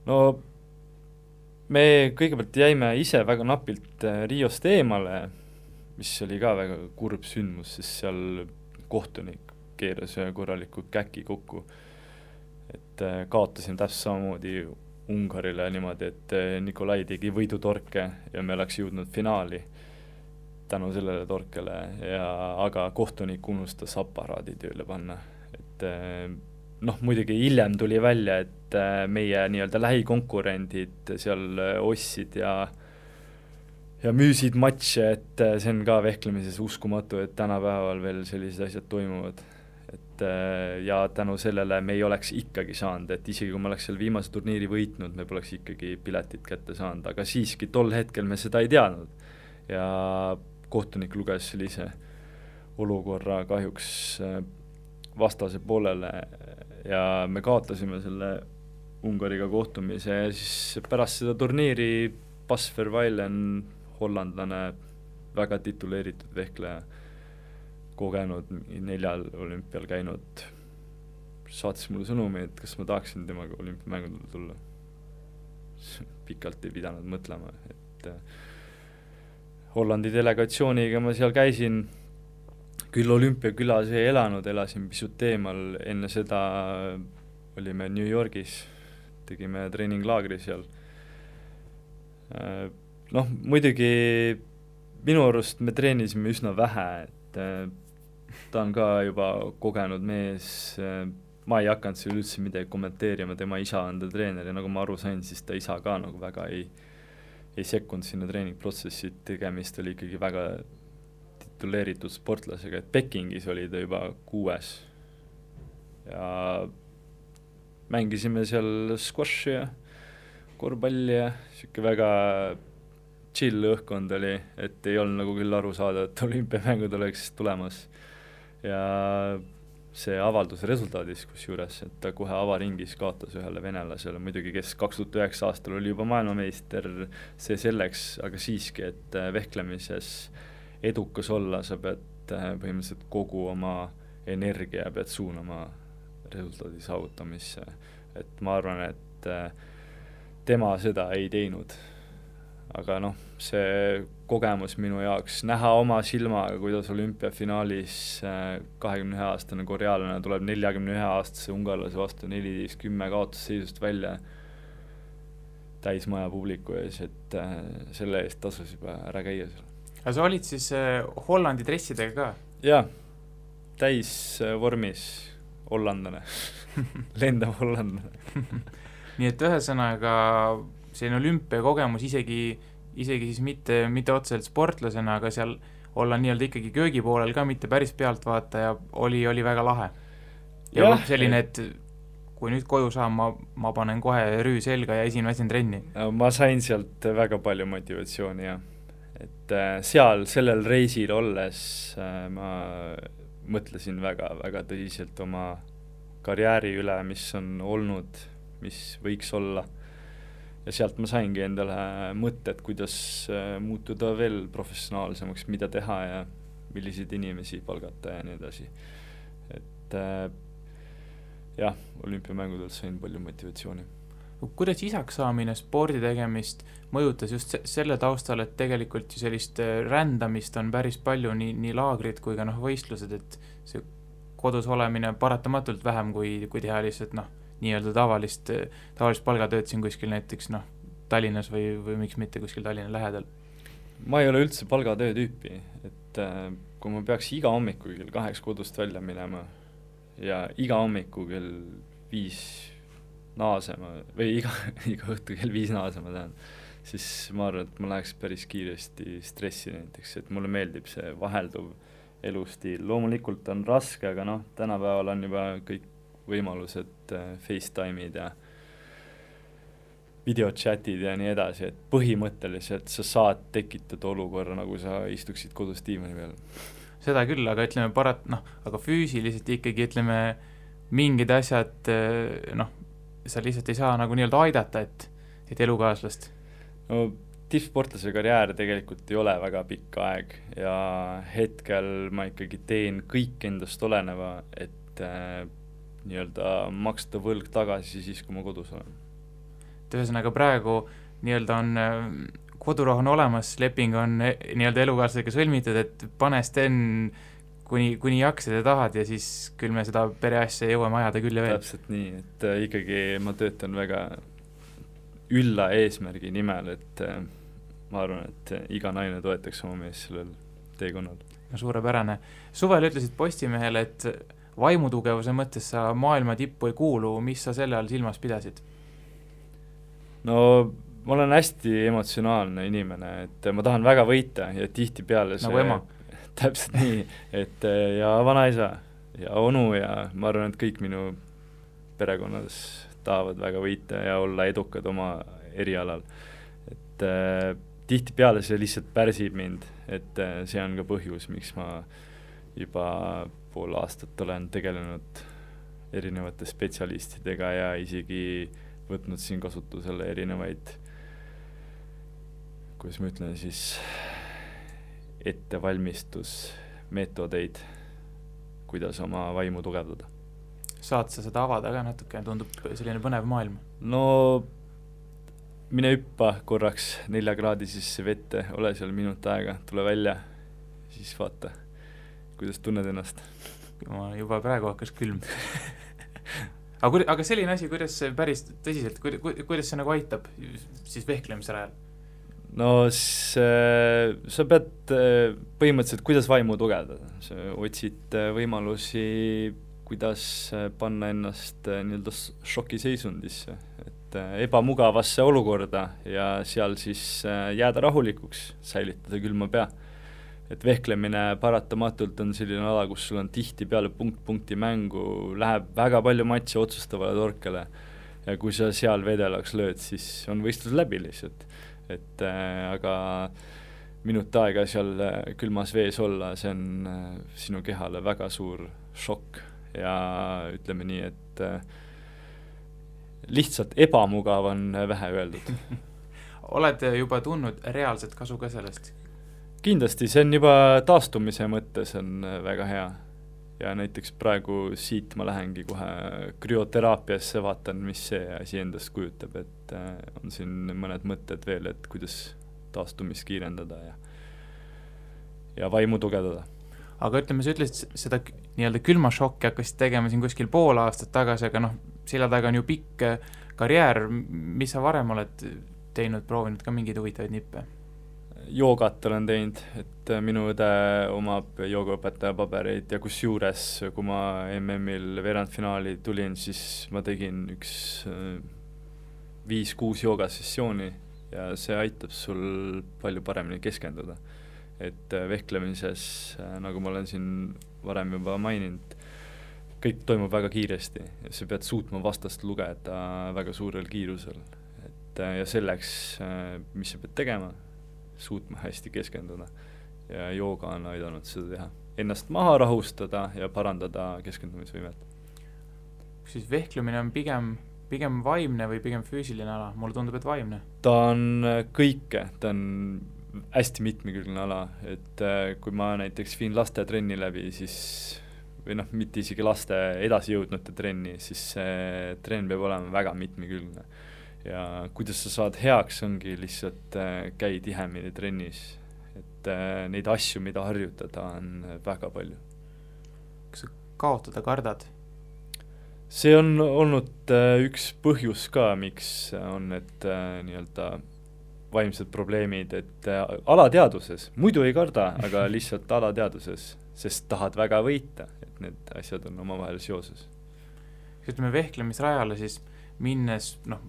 no me kõigepealt jäime ise väga napilt äh, Riost eemale, mis oli ka väga kurb sündmus, sest seal kohtunik keeras ühe korraliku käki kokku. et äh, kaotasin täpselt samamoodi Ungarile niimoodi, et eh, Nikolai tegi võidutorke ja me oleks jõudnud finaali tänu sellele torkele ja aga kohtunik unustas aparaadi tööle panna, et eh, noh, muidugi hiljem tuli välja, et meie nii-öelda lähikonkurendid seal ostsid ja ja müüsid matše, et see on ka vehklemises uskumatu, et tänapäeval veel sellised asjad toimuvad et äh, ja tänu sellele me ei oleks ikkagi saanud, et isegi kui me oleks seal viimase turniiri võitnud, me poleks ikkagi piletit kätte saanud, aga siiski tol hetkel me seda ei teadnud. ja kohtunik luges sellise olukorra kahjuks äh, vastase poolele ja me kaotasime selle Ungariga kohtumise ja siis pärast seda turniiri Bas Verweilen, hollandlane, väga tituleeritud vehkleja kogenud, neljal olümpial käinud, saatis mulle sõnumi, et kas ma tahaksin temaga olümpiamängudele tulla. pikalt ei pidanud mõtlema, et äh, Hollandi delegatsiooniga ma seal käisin, küll olümpiakülas ei elanud, elasin pisut eemal, enne seda olime New Yorgis, tegime treeninglaagri seal. Äh, noh, muidugi minu arust me treenisime üsna vähe, et äh, ta on ka juba kogenud mees, ma ei hakanud seal üldse midagi kommenteerima, tema isa on ta treener ja nagu ma aru sain, siis ta isa ka nagu väga ei, ei sekkunud sinna treeningprotsessi, tegemist oli ikkagi väga tituleeritud sportlasega, et Pekingis oli ta juba kuues. Ja mängisime seal squashi ja korvpalli ja niisugune väga chill õhkkond oli, et ei olnud nagu küll aru saada, et olümpiamängud oleks tulemas. Ja see avaldus resultaadis kusjuures, et ta kohe avaringis kaotas ühele venelasele. Muidugi, kes kaks tuhat üheksa aastal oli juba maailmameister, see selleks, aga siiski, et äh, vehklemises edukas olla, sa pead äh, põhimõtteliselt kogu oma energia pead suunama resultaadi saavutamisse. et ma arvan, et äh, tema seda ei teinud aga noh, see kogemus minu jaoks, näha oma silmaga, kuidas olümpiafinaalis äh, kahekümne ühe aastane korealane tuleb neljakümne ühe aastase ungarlase vastu neliteist kümme kaotusseisust välja täismaja publiku ees, et äh, selle eest tasus juba ära käia seal. aga sa olid siis äh, Hollandi dressidega ka? jaa, täisvormis hollandlane lendav hollandlane nii et ühesõnaga selline olümpiakogemus isegi, isegi siis mitte, mitte otseselt sportlasena, aga seal olla nii-öelda ikkagi köögipoolel ka, mitte päris pealtvaataja, oli, oli väga lahe. ja noh, selline, et kui nüüd koju saan, ma, ma panen kohe rüü selga ja esin väsin trenni. ma sain sealt väga palju motivatsiooni, jah. et äh, seal, sellel reisil olles äh, ma mõtlesin väga, väga tõsiselt oma karjääri üle, mis on olnud, mis võiks olla ja sealt ma saingi endale mõtted, kuidas äh, muutuda veel professionaalsemaks, mida teha ja milliseid inimesi palgata ja nii edasi. et äh, jah, olümpiamängudelt sain palju motivatsiooni. kuidas isaks saamine spordi tegemist mõjutas just selle taustal, et tegelikult ju sellist äh, rändamist on päris palju, nii, nii laagrid kui ka noh, võistlused, et see kodus olemine paratamatult vähem, kui, kui teha lihtsalt noh nii-öelda tavalist, tavalist palgatööd siin kuskil näiteks noh, Tallinnas või, või miks mitte kuskil Tallinna lähedal? ma ei ole üldse palgatöö tüüpi, et äh, kui ma peaks iga hommiku kell kaheks kodust välja minema ja iga hommiku kell viis naasema või iga, iga õhtu kell viis naasema, tähendab, siis ma arvan, et ma läheks päris kiiresti stressi näiteks, et mulle meeldib see vahelduv elustiil, loomulikult on raske, aga noh, tänapäeval on juba kõik võimalused äh, Facetime'id ja videochatid ja nii edasi, et põhimõtteliselt sa saad tekitada olukorra, nagu sa istuksid kodus diivani peal. seda küll, aga ütleme parat-, noh, aga füüsiliselt ikkagi ütleme, mingid asjad äh, noh, sa lihtsalt ei saa nagu nii-öelda aidata, et, et elukaaslast. no tippsportlase karjäär tegelikult ei ole väga pikk aeg ja hetkel ma ikkagi teen kõik endast oleneva, et äh, nii-öelda maksta võlg tagasi siis, kui ma kodus olen. et ühesõnaga praegu nii-öelda on äh, kodurahu on olemas, leping on äh, nii-öelda elukaaslasega sõlmitud, et pane Sten kuni, kuni jaksad ja tahad ja siis küll me seda pereasja jõuame ajada küll ja veel. täpselt nii, et äh, ikkagi ma töötan väga ülla eesmärgi nimel, et ma arvan, et iga naine toetaks oma meest sellel teekonnal. suurepärane. suvel ütlesid Postimehele, et vaimutugevuse mõttes sa maailma tippu ei kuulu, mis sa selle all silmas pidasid? no ma olen hästi emotsionaalne inimene, et ma tahan väga võita ja tihtipeale see nagu ema täpselt nii, et ja vanaisa ja onu ja ma arvan, et kõik minu perekonnas tahavad väga võita ja olla edukad oma erialal. et äh, tihtipeale see lihtsalt pärsib mind, et äh, see on ka põhjus, miks ma juba pool aastat olen tegelenud erinevate spetsialistidega ja isegi võtnud siin kasutusele erinevaid, kuidas ma ütlen siis, ettevalmistusmeetodeid, kuidas oma vaimu tugevdada. saad sa seda avada ka natuke, tundub selline põnev maailm? no mine hüppa korraks neljakraadisesse vette, ole seal minut aega, tule välja, siis vaata kuidas tunned ennast? ma juba praegu hakkas külm aga kui, aga selline asi, kuidas see päris tõsiselt, ku-, ku-, kuidas see nagu aitab siis vehklemise ajal? no see, sa pead põhimõtteliselt, kuidas vaimu tugevdada, sa otsid võimalusi, kuidas panna ennast nii-öelda šokiseisundisse, et ebamugavasse olukorda ja seal siis jääda rahulikuks, säilitada külma pea et vehklemine paratamatult on selline ala, kus sul on tihtipeale punkt-punkti mängu, läheb väga palju matše otsustavale torkele ja kui sa seal vedelaks lööd, siis on võistlus läbi lihtsalt. et äh, aga minut aega seal äh, külmas vees olla, see on äh, sinu kehale väga suur šokk ja ütleme nii, et äh, lihtsalt ebamugav on vähe öeldud oled juba tundnud reaalset kasu ka sellest? Kindlasti, see on juba taastumise mõttes on väga hea. ja näiteks praegu siit ma lähengi kohe krüoteraapiasse, vaatan, mis see asi endast kujutab, et on siin mõned mõtted veel, et kuidas taastumist kiirendada ja ja vaimu tugevdada. aga ütleme, sa ütlesid seda nii-öelda külmašokki hakkasid tegema siin kuskil pool aastat tagasi, aga noh, selja taga on ju pikk äh, karjäär, mis sa varem oled teinud, proovinud ka mingeid huvitavaid nippe? Joogat olen teinud, et äh, minu õde omab joogaõpetaja pabereid ja kusjuures, kui ma MM-il veerandfinaali tulin, siis ma tegin üks äh, viis-kuus joogasessiooni ja see aitab sul palju paremini keskenduda. et äh, vehklemises, nagu ma olen siin varem juba maininud, kõik toimub väga kiiresti ja sa pead suutma vastast lugeda väga suurel kiirusel. et ja selleks, mis sa pead tegema, suutma hästi keskenduda. ja jooga on aidanud seda teha. Ennast maha rahustada ja parandada keskendumisvõimet. siis vehklemine on pigem pigem vaimne või pigem füüsiline ala, mulle tundub, et vaimne. ta on äh, kõike, ta on hästi mitmekülgne ala, et äh, kui ma näiteks viin laste trenni läbi, siis või noh, mitte isegi laste edasijõudnute trenni, siis see trenn peab olema väga mitmekülgne. Ja kuidas sa saad heaks, ongi lihtsalt äh, käi tihemini trennis, et neid asju, mida harjutada, on väga palju. kas sa kaotada kardad? see on olnud äh, üks põhjus ka, miks on need äh, nii-öelda vaimsed probleemid, et äh, alateadvuses, muidu ei karda, aga lihtsalt alateadvuses, sest tahad väga võita, et need asjad on omavahel seoses. ütleme, vehklemisrajale siis minnes, noh,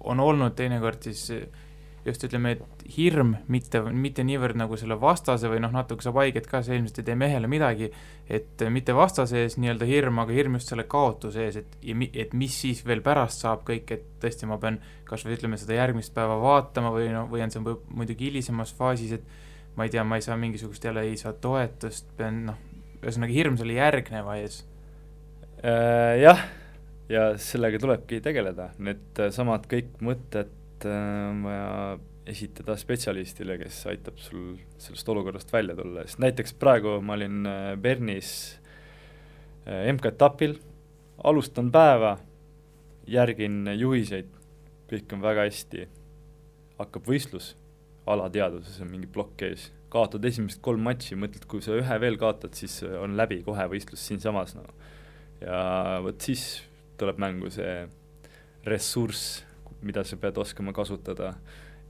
on olnud teinekord siis just ütleme, et hirm, mitte, mitte niivõrd nagu selle vastase või noh, natuke saab haiget ka, see ilmselt ei tee mehele midagi, et mitte vastase ees nii-öelda hirm, aga hirm just selle kaotuse ees, et, et mis siis veel pärast saab kõik, et tõesti, ma pean kas või ütleme, seda järgmist päeva vaatama või noh, või on see muidugi hilisemas faasis, et ma ei tea, ma ei saa mingisugust jälle, ei saa toetust, pean noh, ühesõnaga hirm selle järgneva ees äh,. Jah, ja sellega tulebki tegeleda, need samad kõik mõtted Äh, on vaja esitada spetsialistile, kes aitab sul sellest olukorrast välja tulla, sest näiteks praegu ma olin äh, Bernis äh, MK-etapil, alustan päeva, järgin juhiseid, kõik on väga hästi, hakkab võistlus, alateadvuses on mingi plokk ees, kaotad esimesed kolm matši, mõtled, kui sa ühe veel kaotad, siis on läbi kohe võistlus siinsamas, no. ja vot siis tuleb mängu see ressurss mida sa pead oskama kasutada,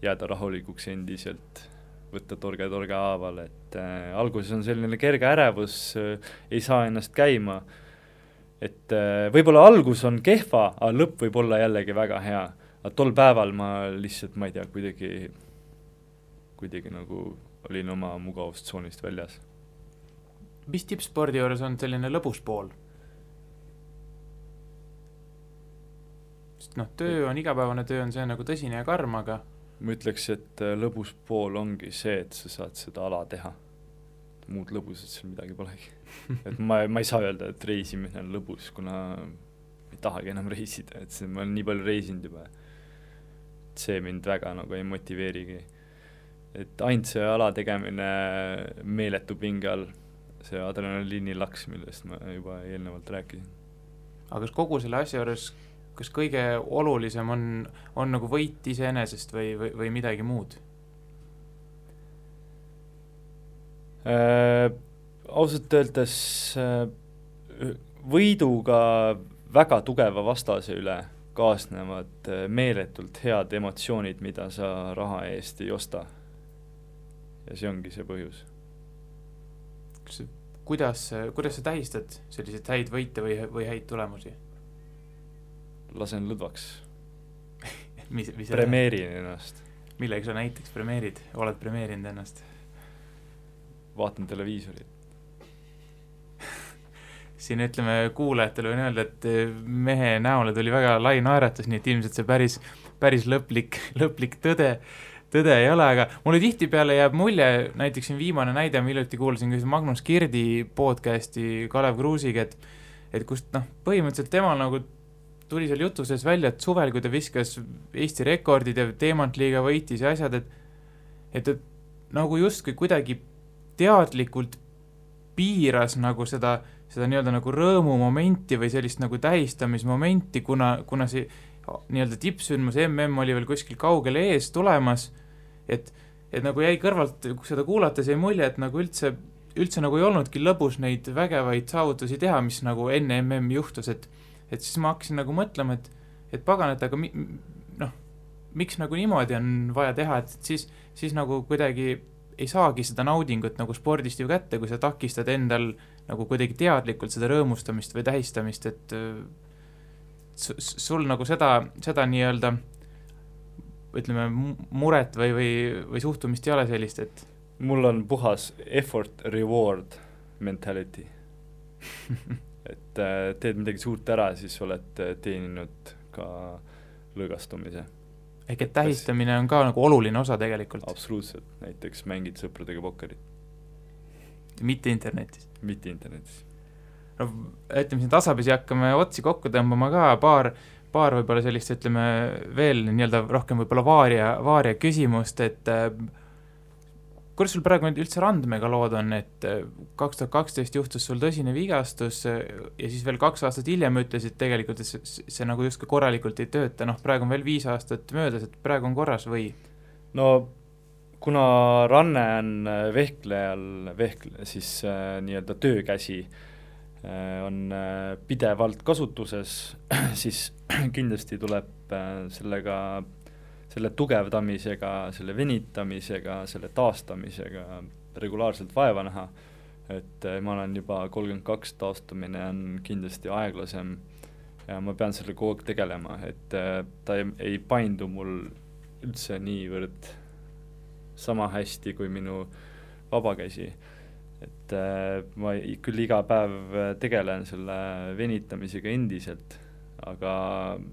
jääda rahulikuks endiselt, võtta torge torge haaval, et äh, alguses on selline kerge ärevus äh,, ei saa ennast käima, et äh, võib-olla algus on kehva, aga lõpp võib olla jällegi väga hea. aga tol päeval ma lihtsalt, ma ei tea, kuidagi, kuidagi nagu olin oma mugavustsoonist väljas. mis tippspordi juures on selline lõbus pool? Sest noh, töö on, igapäevane töö on see nagu tõsine ja karm, aga ma ütleks, et äh, lõbus pool ongi see, et sa saad seda ala teha. muud lõbusat seal midagi polegi. et ma, ma ei saa öelda, et reisimine on lõbus, kuna ma ei tahagi enam reisida, et see, ma olen nii palju reisinud juba. see mind väga nagu ei motiveerigi. et ainult see ala tegemine meeletu pinge all, see adrenaliini laks, millest ma juba eelnevalt rääkisin. aga kas kogu selle asja juures kas kõige olulisem on, on nagu võit iseenesest või, või, või midagi muud äh,? ausalt öeldes äh, võiduga väga tugeva vastase üle kaasnevad äh, meeletult head emotsioonid, mida sa raha eest ei osta. ja see ongi see põhjus. kas, kuidas, kuidas sa tähistad selliseid häid võite või, või häid tulemusi? Lasen lõdvaks mis, mis premeerin ennast. millega sa näiteks premeerid, oled premeerinud ennast? vaatan televiisorit siin ütleme kuulajatele võin öelda, et mehe näole tuli väga lai naeratus, nii et ilmselt see päris, päris lõplik, lõplik tõde, tõde ei ole, aga mulle tihtipeale jääb mulje, näiteks siin viimane näide, ma hiljuti kuulasin ka Magnus Kirdi podcast'i Kalev Kruusiga, et et kust noh, põhimõtteliselt temal nagu tuli seal jutu sees välja, et suvel, kui ta viskas Eesti rekordid ja teemantliiga võitis ja asjad, et et ta nagu justkui kuidagi teadlikult piiras nagu seda, seda nii-öelda nagu rõõmumomenti või sellist nagu tähistamismomenti, kuna, kuna see nii-öelda tippsündmus mm oli veel kuskil kaugel ees tulemas, et, et nagu jäi kõrvalt seda kuulates jäi mulje, et nagu üldse üldse nagu ei olnudki lõbus neid vägevaid saavutusi teha, mis nagu enne MM juhtus, et et siis ma hakkasin nagu mõtlema, et et pagan, et aga mi-, noh, miks nagu niimoodi on vaja teha, et siis, siis nagu kuidagi ei saagi seda naudingut nagu spordist ju kätte, kui sa takistad endal nagu kuidagi teadlikult seda rõõmustamist või tähistamist, et sul nagu seda, seda nii-öelda ütleme, muret või, või, või suhtumist ei ole sellist, et mul on puhas effort reward mentality et äh, teed midagi suurt ära, siis oled äh, teeninud ka lõõgastumise. ehk et tähistamine on ka nagu oluline osa tegelikult? absoluutselt, näiteks mängid sõpradega pokkerit. mitte internetis? mitte internetis. no ütleme siin tasapisi hakkame otsi kokku tõmbama ka, paar, paar võib-olla sellist, ütleme veel nii-öelda rohkem võib-olla vaaria, vaaria küsimust, et äh, kuidas sul praegu nüüd üldse randmega lood on, et äh, kaks tuhat kaksteist juhtus sul tõsine vigastus äh, ja siis veel kaks aastat hiljem ütlesid tegelikult, et see, see nagu justkui korralikult ei tööta, noh praegu on veel viis aastat möödas, et praegu on korras või? no kuna ranne on äh, vehklejal, vehk-, siis äh, nii-öelda töökäsi äh, on äh, pidevalt kasutuses, siis kindlasti tuleb äh, sellega selle tugevdamisega, selle venitamisega, selle taastamisega regulaarselt vaeva näha, et eh, ma olen juba kolmkümmend kaks, taastumine on kindlasti aeglasem ja ma pean sellega kogu aeg tegelema, et eh, ta ei, ei paindu mul üldse niivõrd sama hästi kui minu vabakäsi. et eh, ma küll iga päev tegelen selle venitamisega endiselt aga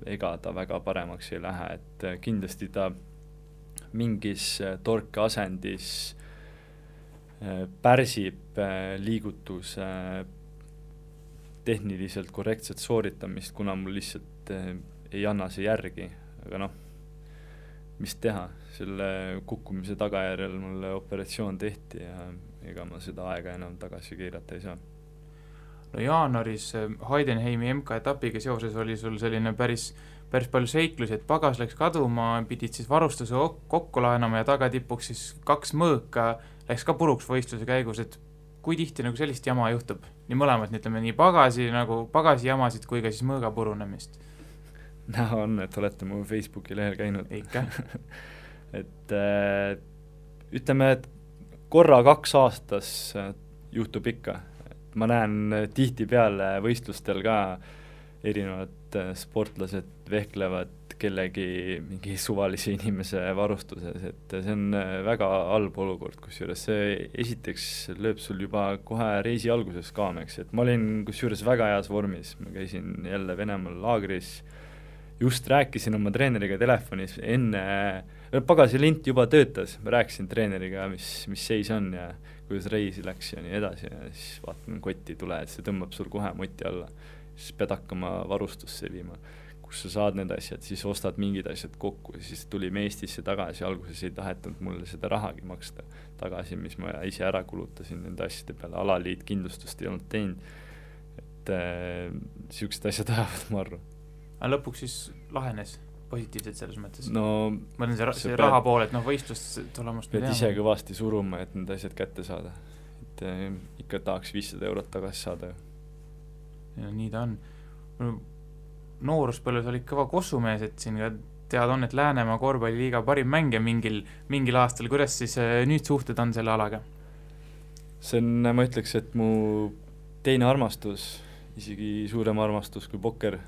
ega ta väga paremaks ei lähe, et kindlasti ta mingis torkeasendis äh, pärsib äh, liigutuse tehniliselt korrektset sooritamist, kuna mul lihtsalt äh, ei anna see järgi, aga noh, mis teha, selle kukkumise tagajärjel mulle operatsioon tehti ja ega ma seda aega enam tagasi keerata ei saa no jaanuaris äh, Heidenheimi MK-etapiga seoses oli sul selline päris, päris palju seiklusi, et pagas läks kaduma, pidid siis varustuse kokku laenama ja tagatipuks siis kaks mõõka läks ka puruks võistluse käigus, et kui tihti nagu sellist jama juhtub? nii mõlemad, ütleme nii pagasi nagu, pagasijamasid kui ka siis mõõga purunemist? näha on, et olete mu Facebooki lehel käinud. ikka et äh, ütleme, et korra kaks aastas äh, juhtub ikka, ma näen tihtipeale võistlustel ka erinevad äh, sportlased vehklevad kellegi mingi suvalise inimese varustuses, et see on äh, väga halb olukord, kusjuures see esiteks lööb sul juba kohe reisi alguses kaameks, et ma olin kusjuures väga heas vormis, ma käisin jälle Venemaal laagris, just rääkisin oma treeneriga telefonis enne, pagasilint juba töötas, ma rääkisin treeneriga, mis, mis seis on ja kuidas reisi läks ja nii edasi ja siis vaatan, kotti ei tule, et see tõmbab sul kohe moti alla. siis pead hakkama varustusse viima, kus sa saad need asjad, siis ostad mingid asjad kokku, siis tulime Eestisse tagasi, alguses ei tahetud mulle seda rahagi maksta tagasi, mis ma ise ära kulutasin nende asjade peale, alaliit kindlustust ei olnud teinud, et äh, asjad ajavad marru. aga lõpuks siis lahenes? Positiivselt selles mõttes? no ma ütlen, see, see raha pool, et noh, võistlustulemust pead ise kõvasti suruma, et need asjad kätte saada. et eh, ikka tahaks viissada eurot tagasi saada ju. ja nii ta on. nooruspõlves olid kõva kossumees, et siin ka teada on, et Läänemaa korvpalliliiga parim mängija mingil, mingil aastal, kuidas siis eh, nüüd suhted on selle alaga? see on, ma ütleks, et mu teine armastus, isegi suurem armastus kui pokker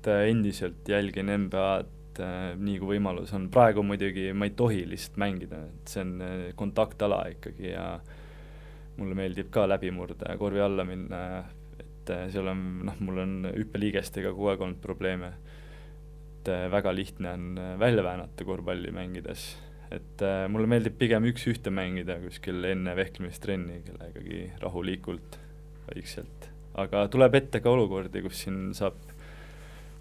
et äh, endiselt jälgin NBA-d äh, nii kui võimalus on, praegu muidugi ma ei tohi lihtsalt mängida, et see on äh, kontaktala ikkagi ja mulle meeldib ka läbimurde korvi alla minna, et seal on, noh, mul on hüppeliigestega kogu aeg olnud probleeme. et väga lihtne on välja väänata korvpalli mängides, et mulle meeldib pigem üks-ühte mängida kuskil enne vehklemistrenni kellegagi rahulikult, vaikselt. aga tuleb ette ka olukordi, kus siin saab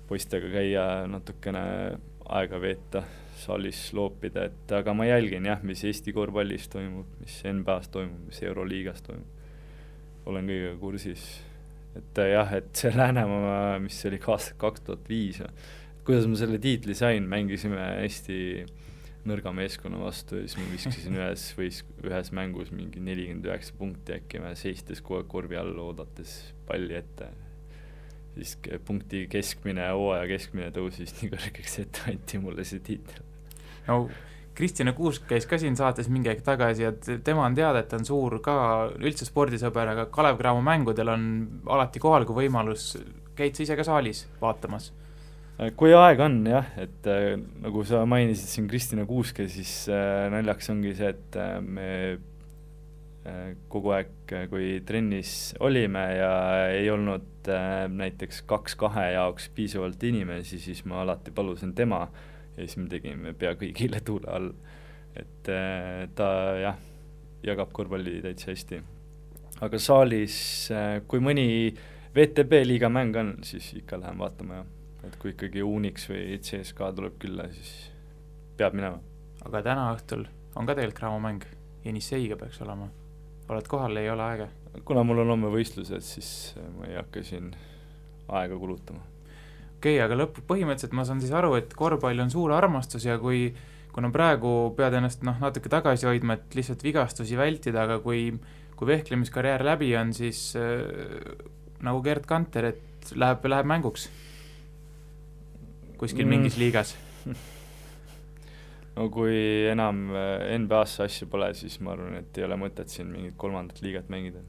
poistega käia natukene aega veeta, saalis loopida, et aga ma jälgin jah, mis Eesti korvpallis toimub, mis NBA-s toimub, mis Euroliigas toimub. olen kõigega kursis. et jah, et see Läänemaa, mis oli aasta kaks tuhat viis, kuidas ma selle tiitli sain, mängisime hästi nõrga meeskonna vastu ja siis ma viskasin ühes võis-, ühes mängus mingi nelikümmend üheksa punkti äkki, seistes kogu aeg korvi all, oodates palli ette siis punkti keskmine, hooaja keskmine tõusis nii kõrgeks, et anti mulle see tiitel. no Kristjan Kuusk käis ka siin saates mingi aeg tagasi ja tema on teada, et on suur ka üldse spordisõber, aga Kalev Cramo mängudel on alati kohal, kui võimalus, käid sa ise ka saalis vaatamas? kui aega on jah, et äh, nagu sa mainisid siin Kristina Kuuske, siis äh, naljaks ongi see, et äh, me Äh, kogu aeg, äh, kui trennis olime ja ei olnud äh, näiteks kaks kahe jaoks piisavalt inimesi, siis ma alati palusin tema ja siis me tegime pea kõigile tuule all. et ta jah, jagab korvpalli täitsa hästi. aga saalis, kui mõni VTB liiga mäng on, siis ikka lähen vaatama jah. et kui ikkagi Unix või CSKA tuleb külla, siis peab minema. aga täna õhtul on ka tegelikult Cramo mäng, Jenisseiga peaks olema oled kohal, ei ole aega? kuna mul on homme võistlused, siis äh, ma ei hakka siin aega kulutama. okei okay,, aga lõpp, põhimõtteliselt ma saan siis aru, et korvpall on suur armastus ja kui kuna praegu pead ennast noh, natuke tagasi hoidma, et lihtsalt vigastusi vältida, aga kui, kui vehklemiskarjäär läbi on, siis äh, nagu Gerd Kanter, et läheb, läheb mänguks kuskil mm. mingis liigas no kui enam äh, NBA-sse asju pole, siis ma arvan, et ei ole mõtet siin mingit kolmandat liigat mängida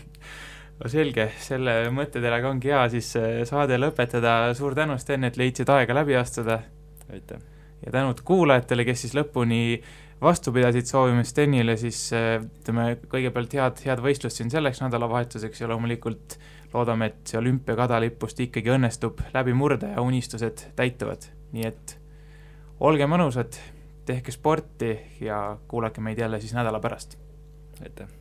no selge, selle mõtteteraga ongi hea siis äh, saade lõpetada, suur tänu, Sten, et leidsid aega läbi astuda. aitäh! ja tänud kuulajatele, kes siis lõpuni vastu pidasid, soovime Stenile siis äh, ütleme, kõigepealt head, head võistlust siin selleks nädalavahetuseks ja loomulikult loodame, et see olümpiakadalipust ikkagi õnnestub läbi murda ja unistused täituvad, nii et olge mõnusad, tehke sporti ja kuulake meid jälle siis nädala pärast. aitäh!